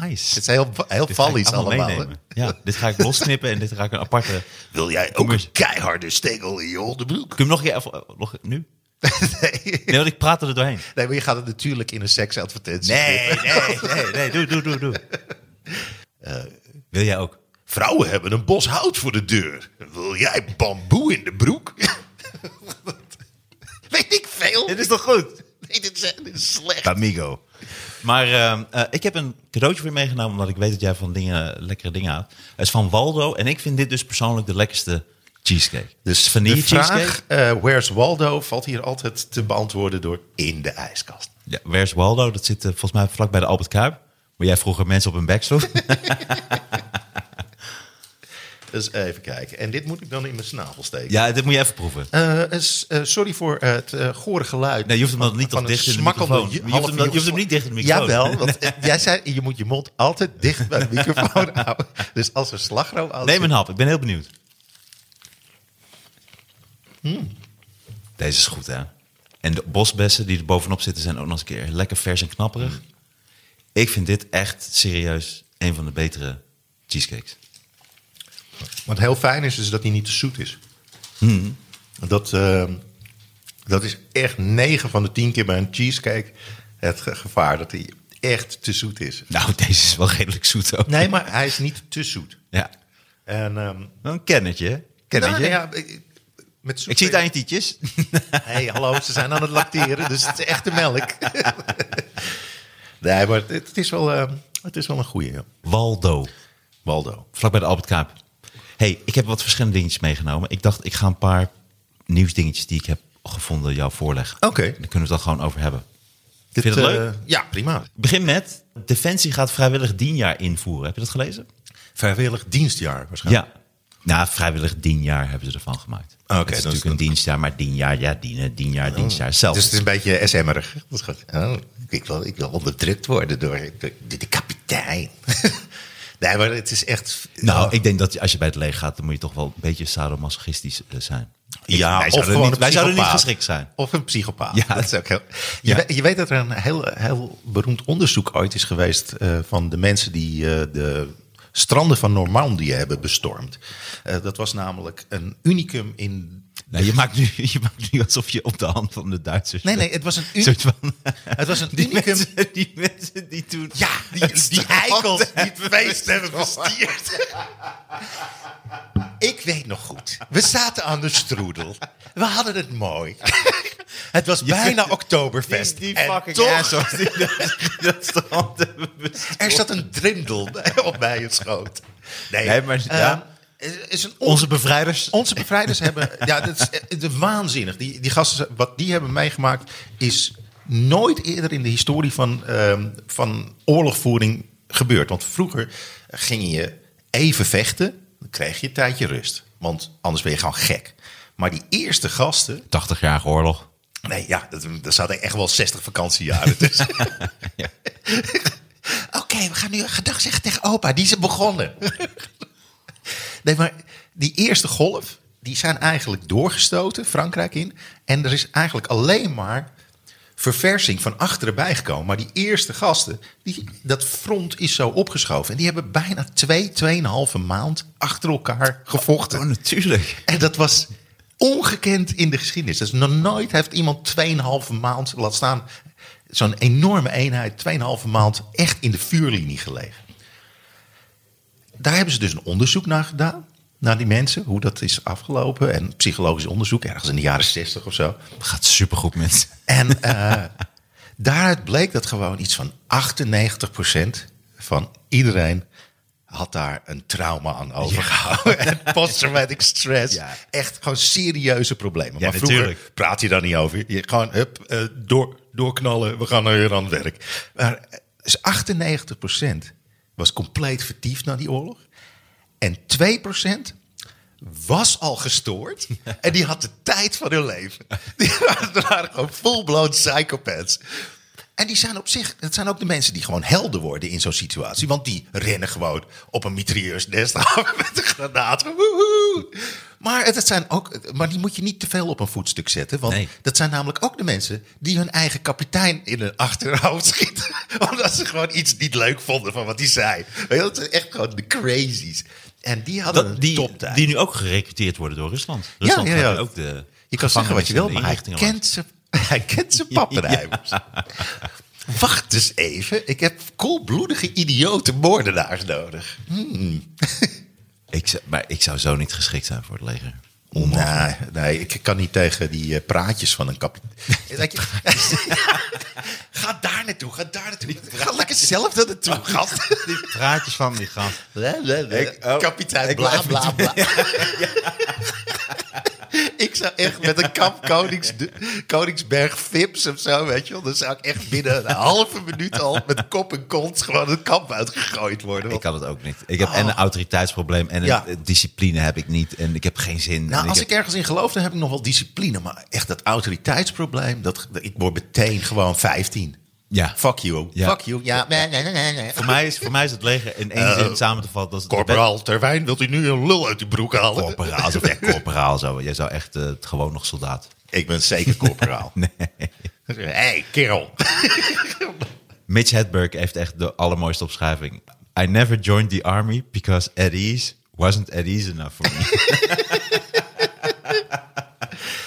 Nice. Het is heel, heel vallies allemaal. meenemen. Ja, dit ga ik losknippen en dit ga ik een aparte... Wil jij ook een keiharde stengel in je onderbroek? Kun je hem nog een keer even... Nog, nu? nee. Ik praat er doorheen. nee, maar je gaat het natuurlijk in een seksadvertentie. Nee, nee, nee, nee. Doe, doe, doe, doe. Eh, Wil jij ook? Vrouwen hebben een bos hout voor de deur. Wil jij bamboe in de broek? Weet ik veel. Dit is toch goed? Nee, dit is, dit is slecht. Amigo. Maar ehm, eh, ik heb een cadeautje voor je meegenomen, omdat ik weet dat jij van dingen, lekkere dingen houdt. Het is van Waldo en ik vind dit dus persoonlijk de lekkerste cheesecake. Dus vanille de vraag, cheesecake. eh, where's Waldo, valt hier altijd te beantwoorden door in de ijskast. Ja, where's Waldo? Dat zit eh, volgens mij vlak bij de Albert Kuip. Waar jij vroeger mensen op hun bek sloeg. Dus even kijken. En dit moet ik dan in mijn snavel steken. ja, dit moet je even proeven. Eh, sorry voor het eh gore geluid. Nee, je hoeft hem dan niet een dicht in de microfoon. Je hoeft hem half dan- je hoeft hem uur- niet dicht in de microfoon. Jawel, want jij zei je moet je mond altijd dicht bij de microfoon houden. Dus als er slagroom Neem een hap, ik ben heel benieuwd. Hmm. Deze is goed, hè? En de bosbessen die er bovenop zitten zijn ook nog eens een keer lekker vers en knapperig. Hmm. Ik vind dit echt serieus een van de betere cheesecakes. Wat heel fijn is, is dat hij niet te zoet is. Hmm. Dat, eh, dat is echt 9 van de 10 keer bij een cheesecake het ge- gevaar dat hij echt te zoet is. Nou, deze is wel redelijk zoet ook. Nee, maar hij is niet te zoet. Ja. En, ehm, Een kennetje. hè? Kennetje. nou, ja, ik- met ik zie het aan je tietjes. hey, hallo, ze zijn aan het lacteren, dus het is echte melk. nee, maar het, het is wel, eh, het is wel een goeie, ja. Waldo. Waldo. Vlak bij de Albert Kuip. hey, ik heb wat verschillende dingetjes meegenomen. Ik dacht, ik ga een paar nieuwsdingetjes die ik heb gevonden jou voorleggen. Oké. Daar kunnen we het dan gewoon over hebben. Dit, Vind je dat eh, leuk? ja, prima. Begin met, Defensie gaat vrijwillig dienjaar invoeren. Heb je dat gelezen? Vrijwillig dienstjaar waarschijnlijk. Ja. Nou, vrijwillig dienjaar hebben ze ervan gemaakt. Oké, dat is natuurlijk een dienstjaar, maar dienjaar, ja, dienen, dienjaar, dienstjaar zelf. Dus het is een beetje SM'erig. Oh, ik, wil, ik wil onderdrukt worden door, door de, kapitein. nee, maar het is echt... nou, Oh. ik denk dat als je bij het leger gaat, dan moet je toch wel een beetje sadomasochistisch eh, zijn. Ja, wij of zouden, niet, wij zouden niet geschikt zijn. Of een psychopaat. Ja. dat is ook heel... je, Ja. weet, je weet dat er een heel, heel beroemd onderzoek ooit is geweest... eh, van de mensen die eh, de stranden van Normandië hebben bestormd. Eh, dat was namelijk een unicum in... Nou, je, maakt nu, je maakt nu alsof je op de hand van de Duitsers... Nee, nee, het was een, Een uni- soort van... het was een Die unicum... mensen, die mensen die toen... Ja, die, die eikels die het feest hebben. Ik weet nog goed. We zaten aan de stroedel. We hadden het mooi. Het was bijna Oktoberfest. Die, die En fucking toch, assholes die dat, dat strand hebben bestormd. er zat een drindel op mij het schoot. Nee, Nee, maar- eh, ja. er is een Onze bevrijders... Onze bevrijders hebben, ja, dat is eh, de waanzinnig. Die, die gasten, wat die hebben meegemaakt, is nooit eerder in de historie van, ehm, van oorlogvoering gebeurd. Want vroeger ging je even vechten, dan kreeg je een tijdje rust. Want anders ben je gewoon gek. Maar die eerste gasten, 80-jarige oorlog. nee, ja, dat, er zaten echt wel 60 vakantiejaren tussen. Ja. Oké, we gaan nu gedag zeggen tegen opa. Die is begonnen. nee, maar die eerste golf, die zijn eigenlijk doorgestoten, Frankrijk in. En er is eigenlijk alleen maar verversing van achteren bijgekomen. Maar die eerste gasten, die, dat front is zo opgeschoven. En die hebben bijna twee, tweeënhalve maand achter elkaar gevochten. Oh, natuurlijk. En dat was ongekend in de geschiedenis. Dus nog nooit heeft iemand 2,5 maand, laat staan, zo'n enorme eenheid, 2,5 maand echt in de vuurlinie gelegen. Daar hebben ze dus een onderzoek naar gedaan. Naar die mensen, hoe dat is afgelopen. En psychologisch onderzoek, ergens in de jaren 60 of zo. Gaat supergoed met. En eh, daaruit bleek dat gewoon iets van 98% van iedereen had daar een trauma aan overgehouden. En posttraumatic stress. Ja. Echt gewoon serieuze problemen. Ja, maar vroeger natuurlijk. praat je daar niet over. Je gewoon, hup, eh, door, doorknallen, we gaan weer aan het werk. Maar eh, dus 98% was compleet vertiefd na die oorlog. En 2% was al gestoord. en die had de tijd van hun leven. Die waren gewoon full-blown psychopaths. En die zijn op zich, het zijn ook de mensen die gewoon helden worden in zo'n situatie. Want die rennen gewoon op een mitrailleursnest af met een granaat. Woehoe. Maar, het zijn ook, maar die moet je niet te veel op een voetstuk zetten. Want Nee. dat zijn namelijk ook de mensen die hun eigen kapitein in hun achterhoofd schieten. Omdat ze gewoon iets niet leuk vonden van wat hij zei. Weet je, dat zijn echt gewoon de crazies. En die hadden Dat, die, die nu ook gerecruiteerd worden door Rusland. Rusland ja, ja. gaat ook de Je kan zeggen wat je wil, maar hij kent zijn, hij kent zijn pappenheimers. Wacht eens even. Ik heb koelbloedige idiote moordenaars nodig. langs. Ik, maar ik zou zo niet geschikt zijn voor het leger. Nee, nee, ik kan niet tegen die eh, praatjes van een kapitein. ga daar naartoe, ga daar naartoe. Ga lekker zelf daar naartoe, gast. Die praatjes van die gast. Ik, kapitein ik bla bla bla. ik zou echt met een kamp Konings, Koningsberg Vips of zo, weet je wel. Dan zou ik echt binnen een halve minuut al met kop en kont gewoon het kamp uitgegooid worden. Ik kan het ook niet. Ik heb en een autoriteitsprobleem en een Ja. eh, discipline heb ik niet. En ik heb geen zin. Nou, En als heb- ik ergens in geloof, dan heb ik nog wel discipline. Maar echt dat autoriteitsprobleem, dat, dat- ik word meteen gewoon 15. Ja. Fuck you. Ja. Fuck you. Ja, nee, nee, nee, nee. Voor mij, is, voor mij is het leger in één Eh, zin samen te vatten. Dat Corporaal Terwijn, wilt u nu een lul uit uw broek halen? Corporaal, zo echt corporaal zo. Jij zou echt eh, gewoon nog soldaat. Ik ben zeker corporaal. nee. hey, kerel. Mitch Hedberg heeft echt de allermooiste opschrijving. I never joined the army because at ease wasn't at ease enough for me.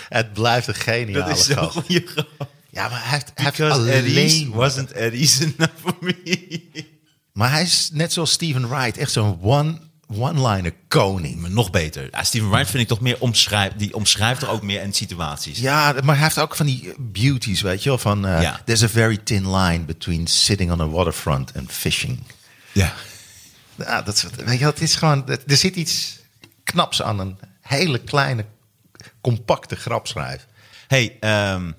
Het blijft een geniale Dat is zo'n gast. goede grap. Ja, maar hij heeft, hij heeft alleen... wasn't enough for me. Maar hij is net zoals Steven Wright, echt zo'n one, one-liner koning. Maar nog beter. Ja, Steven Wright vind ik toch meer omschrijft. Die omschrijft er ook meer in situaties. Ja, maar hij heeft ook van die beauties, weet je wel. Van, eh, Ja. There's a very thin line between sitting on a waterfront and fishing. ja. Ja, dat, soort- weet je, het is gewoon, er zit iets knaps aan een hele kleine, compacte grapschrijf. Hey, ehm,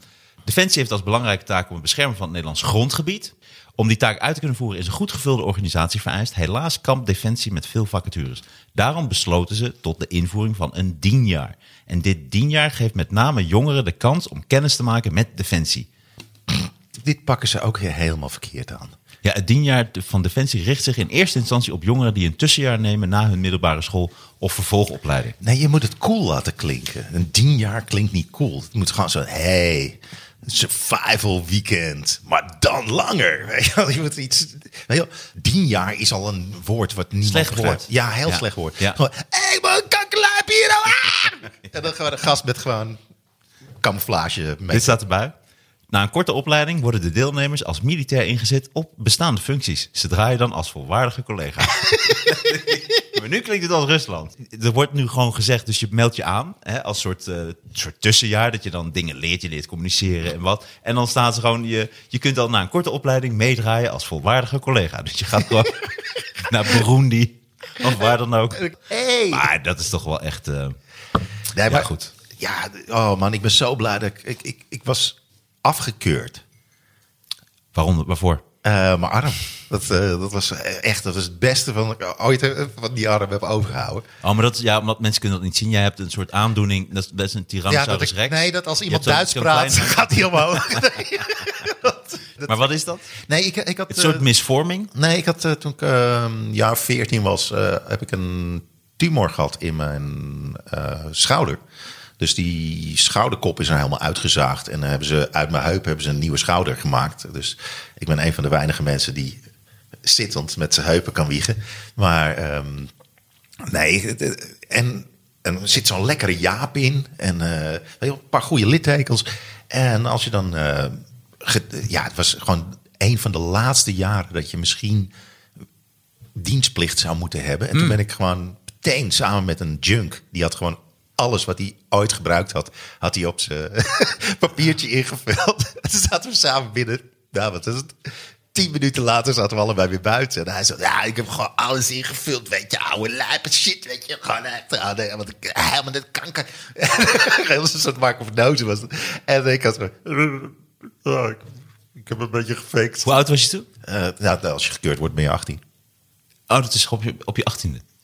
Defensie heeft als belangrijke taak om het beschermen van het Nederlands grondgebied. Om die taak uit te kunnen voeren is een goed gevulde organisatie vereist. Helaas kampt Defensie met veel vacatures. Daarom besloten ze tot de invoering van een dienjaar. En dit dienjaar geeft met name jongeren de kans om kennis te maken met Defensie. Dit pakken ze ook weer helemaal verkeerd aan. Ja, het dienjaar van Defensie richt zich in eerste instantie op jongeren die een tussenjaar nemen na hun middelbare school of vervolgopleiding. Nee, je moet het cool laten klinken. Een tien jaar klinkt niet cool. Het moet gewoon zo, hey, survival weekend, maar dan langer. Weet je, wel, je moet iets, weet je, wel, tien jaar is al een woord wat niemand Slecht begrijpt. woord. Ja, heel Ja. slecht woord. Ja. Gewoon, hey, man, hier nou. ah! En dan gewoon een gast met gewoon camouflage. Dit staat erbij. Na een korte opleiding worden de deelnemers als militair ingezet op bestaande functies. Ze draaien dan als volwaardige collega. maar nu klinkt het als Rusland. Er wordt nu gewoon gezegd, dus je meldt je aan hè, als soort, eh, soort tussenjaar. Dat je dan dingen leert, je leert communiceren en wat. En dan staat ze gewoon, je, je kunt dan na een korte opleiding meedraaien als volwaardige collega. Dus je gaat gewoon naar Burundi of waar dan ook. Hey. Maar dat is toch wel echt... eh, Nee, Ja, goed. Ja, oh man, ik ben zo blij dat ik, ik, ik, ik was afgekeurd. waarom, waarvoor? Eh, mijn arm. Dat, eh, dat was echt dat was het beste van ik ooit van die arm heb overgehouden. Oh, maar dat, ja, omdat mensen kunnen dat niet zien. Jij hebt een soort aandoening. Dat is best een Ja, Tyrannosaurus rex. nee, dat als iemand Duits praat, klein- gaat hij omhoog. Nee, Maar wat is dat? nee ik, ik had... Een soort eh, misvorming? nee, ik had toen ik eh, een jaar 14 was, heb ik een tumor gehad in mijn schouder. Dus die schouderkop is er helemaal uitgezaagd. En dan hebben ze uit mijn heup hebben ze een nieuwe schouder gemaakt. Dus ik ben een van de weinige mensen die zittend met zijn heupen kan wiegen. Maar ehm, nee, en, en er zit zo'n lekkere jaap in. En wel, een paar goede littekens. En als je dan... eh, ja, het was gewoon een van de laatste jaren dat je misschien dienstplicht zou moeten hebben. En toen ben ik gewoon meteen samen met een junk. Die had gewoon alles wat hij ooit gebruikt had, had hij op zijn papiertje ingevuld. Ze zaten we samen binnen. Nou, wat is het? Tien minuten later zaten we allebei weer buiten. En hij zei, ja, ik heb gewoon alles ingevuld, weet je. Oude lijpe shit, weet je. Gewoon echt, ah, nee, want ik helemaal net kanker. Heel soort maken of Noze was het. En ik had gewoon. Oh, ik, heb een beetje gefaked. Hoe oud was je toen? Eh, nou, nou, als je gekeurd wordt, ben je 18. Oh, dat is op je, op je 18e?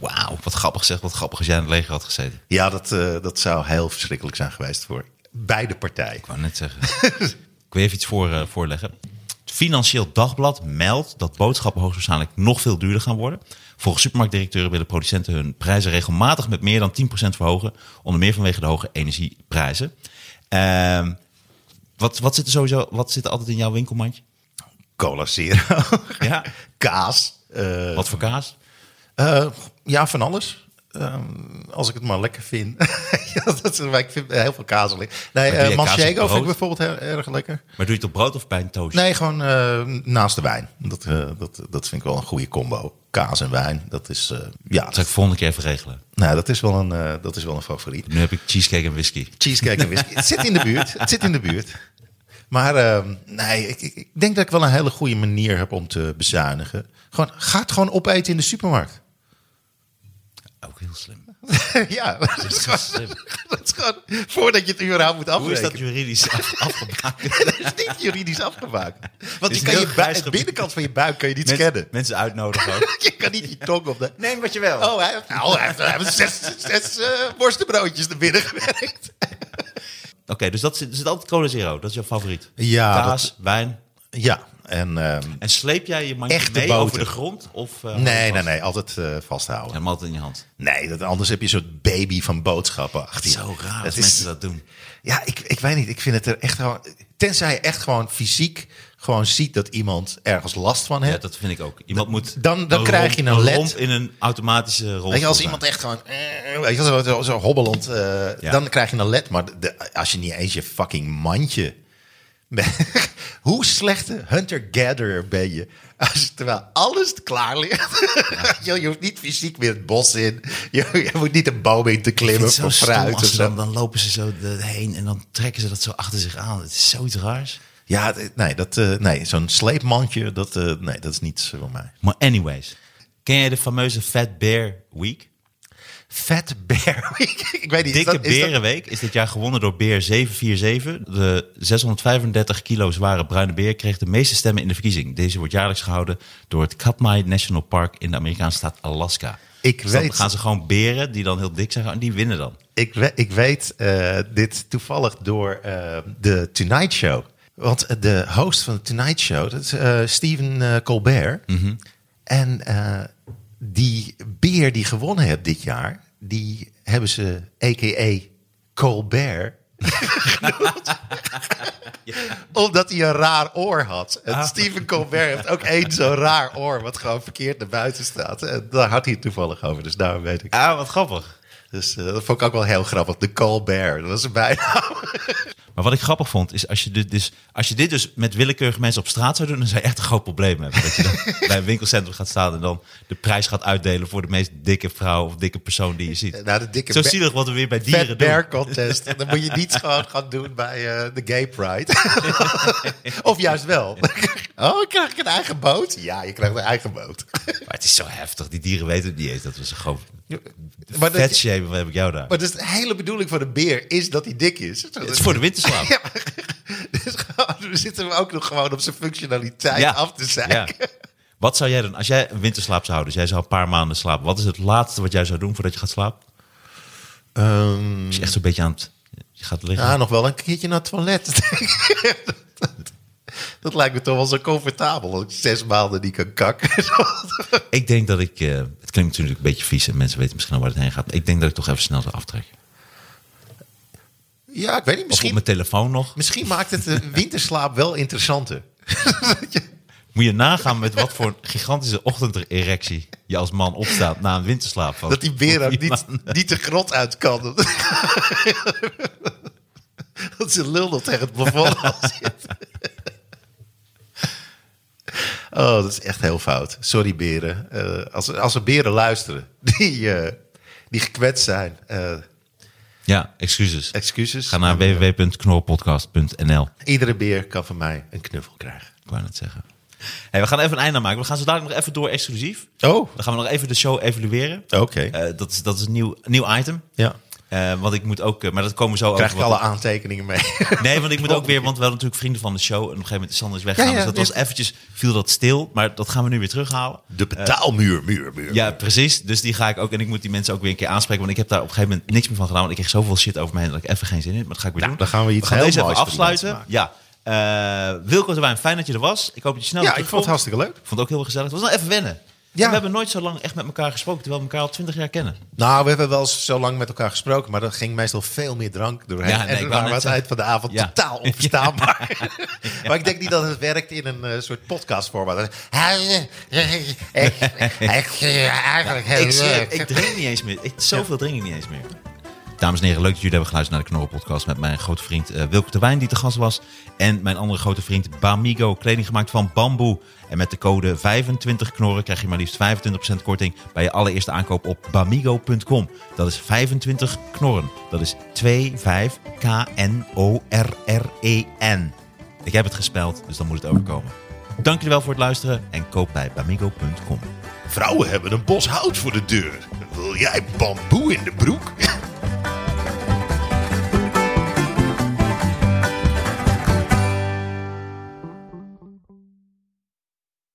Wauw, wat grappig zeg. Wat grappig als jij in het leger had gezeten. Ja, dat, eh, dat zou heel verschrikkelijk zijn geweest voor beide partijen. Ik wou net zeggen. ik wil even iets voor, eh, voorleggen. Het Financieel Dagblad meldt dat boodschappen hoogstwaarschijnlijk nog veel duurder gaan worden. Volgens supermarktdirecteuren willen producenten hun prijzen regelmatig met meer dan 10% verhogen. Onder meer vanwege de hoge energieprijzen. Ehm, wat, wat zit er sowieso, wat zit er altijd in jouw winkelmandje? Cola Zero. Ja. Kaas. eh, Wat voor kaas? Eh, ja, van alles. Ehm, als ik het maar lekker vind. ja, dat is, ik vind heel veel kaas lekker. Nee, uh, op Manchego vind ik bijvoorbeeld heel erg lekker. Maar doe je het op brood of bij een toast? Nee, gewoon eh, naast de wijn. Dat, eh, dat, dat vind ik wel een goede combo. Kaas en wijn, dat is, eh, ja, Dat zal ik volgende keer even regelen. nou, dat is wel een, eh, dat is wel een favoriet. Nu heb ik cheesecake en whisky. Cheesecake en whisky. het zit in de buurt. Het zit in de buurt. Maar ehm, nee, ik, ik, ik denk dat ik wel een hele goede manier heb om te bezuinigen. Gewoon, ga het gewoon opeten in de supermarkt. Ook heel slim. ja, dat is, gewoon, slim. dat is gewoon voordat je het überhaupt moet Hoe is afrekenen. dat juridisch af- afgemaakt? dat is niet juridisch afgemaakt. Want een kan je, buik, gebied. binnenkant van je buik kan je niet mensen, scannen. mensen uitnodigen ook. Je kan niet je tong op de... Neem wat je wel. Oh, hij heeft, nou, hij heeft, hij heeft zes, zes eh, worstenbroodjes naar binnen gewerkt. Oké, dus dat zit, zit altijd cola zero. Dat is jouw favoriet. Ja, Kaas, wijn. Ja, en... ehm, En sleep jij je mandje mee over de grond? Of, uh, nee, nee, nee, altijd eh, vasthouden. Helemaal altijd in je hand. Nee, dat, anders heb je een soort baby van boodschappen achter je. Zo raar Dat is- mensen dat doen. Ja, ik, ik weet niet. Ik vind het er echt gewoon... Tenzij je echt gewoon fysiek gewoon ziet dat iemand ergens last van heeft. Ja, dat vind ik ook. Iemand moet dan- dan krijg je een led. in een automatische. Weet je, als iemand echt gewoon, eh, weet je, zo, hobbelend, eh, Ja. dan krijg je een led. Maar de, als je niet eens je fucking mandje... Hoe slechte hunter-gatherer ben je? Als, terwijl alles klaar ligt. je, je hoeft niet fysiek meer het bos in. Je, je moet niet een boom in te klimmen stom fruit of dan, dan lopen ze zo heen en dan trekken ze dat zo achter zich aan. Het is zoiets raars. Ja, nee, dat, eh, nee zo'n sleepmandje, dat, eh, nee, dat is niets voor mij. Maar anyways, ken jij de fameuze Fat Bear Week? Fat Bear Week. Ik weet niet. is Dikke dat- is dat- Berenweek is dit jaar gewonnen door Beer 747. De 635 kilo zware bruine beer kreeg de meeste stemmen in de verkiezing. Deze wordt jaarlijks gehouden door het Katmai National Park in de Amerikaanse staat Alaska. Ik Dus dan weet- gaan ze gewoon beren die dan heel dik zijn en die winnen dan. Ik, we- ik weet eh, dit toevallig door eh, de Tonight Show. Want de host van de Tonight Show, dat is eh, Stephen eh, Colbert. En eh, die beer die gewonnen heeft dit jaar, die hebben ze a.k.a. Colbert genoemd. Omdat hij een raar oor had. En Stephen Colbert heeft ook één zo'n raar oor, wat gewoon verkeerd naar buiten staat. En daar had hij het toevallig over, dus daarom weet ik. Ah, wat grappig. Dus eh, dat vond ik ook wel heel grappig. De Colbert, dat was een bijnaam. Maar wat ik grappig vond, is als je dit dus, als je dit dus met willekeurige mensen op straat zou doen, dan zou je echt een groot probleem hebben. Dat je dan bij een winkelcentrum gaat staan en dan de prijs gaat uitdelen voor de meest dikke vrouw of dikke persoon die je ziet. Nou, de dikke Zo zielig wat we weer bij dieren doen. Bear Contest. Dan moet je niet gewoon gaan doen bij eh, de Gay Pride. of juist wel. oh, krijg ik een eigen boot? Ja, je krijgt een eigen boot. Maar het is zo heftig. Die dieren weten het niet eens. Dat we ze gewoon maar, vet shamen. Wat heb ik jou daar? maar dus de hele bedoeling van een beer is dat hij dik is. Het is voor de Ja, dus gewoon, we zitten hem ook nog gewoon op zijn functionaliteit Ja. af te zeiken. Ja. Wat zou jij doen als jij een winterslaap zou houden? Dus jij zou een paar maanden slapen. Wat is het laatste wat jij zou doen voordat je gaat slapen? Ehm, Als je echt zo'n beetje aan het... Je gaat liggen. ja, nog wel een keertje naar het toilet. dat lijkt me toch wel zo comfortabel. Ik zes maanden niet kan kakken. Ik denk dat ik... eh, het klinkt natuurlijk een beetje vies en mensen weten misschien al waar het heen gaat. Ik denk dat ik toch even snel zou aftrekken. Ja, ik weet niet. Of op Misschien, mijn telefoon nog. misschien maakt het de winterslaap wel interessanter. Moet je nagaan met wat voor gigantische ochtenderectie je als man opstaat na een winterslaap. Van Dat die beer ook niet, niet de grot uit kan. dat ze lul nog tegen het plafond zit. Oh, dat is echt heel fout. Sorry, beren. Eh, als, als er beren luisteren die, eh, die gekwetst zijn, eh, Ja, excuses. excuses. Ga naar www.knorrelpodcast.nl. Iedere beer kan van mij een knuffel krijgen. Ik wou net zeggen. Hey, we gaan even een einde maken. We gaan zo dadelijk nog even door exclusief. Oh, Dan gaan we nog even de show evalueren. oké. Eh, dat, is, dat is een nieuw, nieuw item. ja. Eh, want ik moet ook, eh, maar dat komen we zo Krijg ik alle aantekeningen mee. Nee, want ik moet ook weer, want we hadden natuurlijk vrienden van de show. En op een gegeven moment is Sander is weggegaan. Ja, ja, dus dat was eventjes, viel dat stil. Maar dat gaan we nu weer terughalen. De betaalmuur, muur, muur. Ja, precies. Dus die ga ik ook. En ik moet die mensen ook weer een keer aanspreken. Want ik heb daar op een gegeven moment niks meer van gedaan. Want ik kreeg zoveel shit over me heen dat ik even geen zin in heb. Maar dat ga ik weer doen. dan gaan we iets gaan heel deze even afsluiten. Ja. Eh Wilco de Wijn, fijn dat je er was. Ik hoop dat je snel Ja, ik vond het hartstikke leuk. Ik vond het ook heel gezellig. Het was nog even wennen. Ja. We hebben nooit zo lang echt met elkaar gesproken. Terwijl we elkaar al twintig jaar kennen. Nou, we hebben wel zo lang met elkaar gesproken, maar er ging meestal veel meer drank doorheen. Ja, nee, en net aan het van de avond Ja. totaal onverstaanbaar. Maar ik denk niet dat het werkt in een eh, soort podcastformaat. Ik, ik drink niet eens meer. Ik, zoveel drink ik niet eens meer. Dames en heren, leuk dat jullie hebben geluisterd naar de Knorren podcast met mijn grote vriend eh Wilke de Wijn die te gast was. En mijn andere grote vriend Bamigo, kleding gemaakt van bamboe. En met de code 25 knorren krijg je maar liefst 25% korting bij je allereerste aankoop op bamigo.com. Dat is 25 knorren. Dat is 25 K-N-O-R-R-E-N. Ik heb het gespeld, dus dan moet het overkomen. Dank jullie wel voor het luisteren en koop bij bamigo.com. Vrouwen hebben een bos hout voor de deur. Wil jij bamboe in de broek?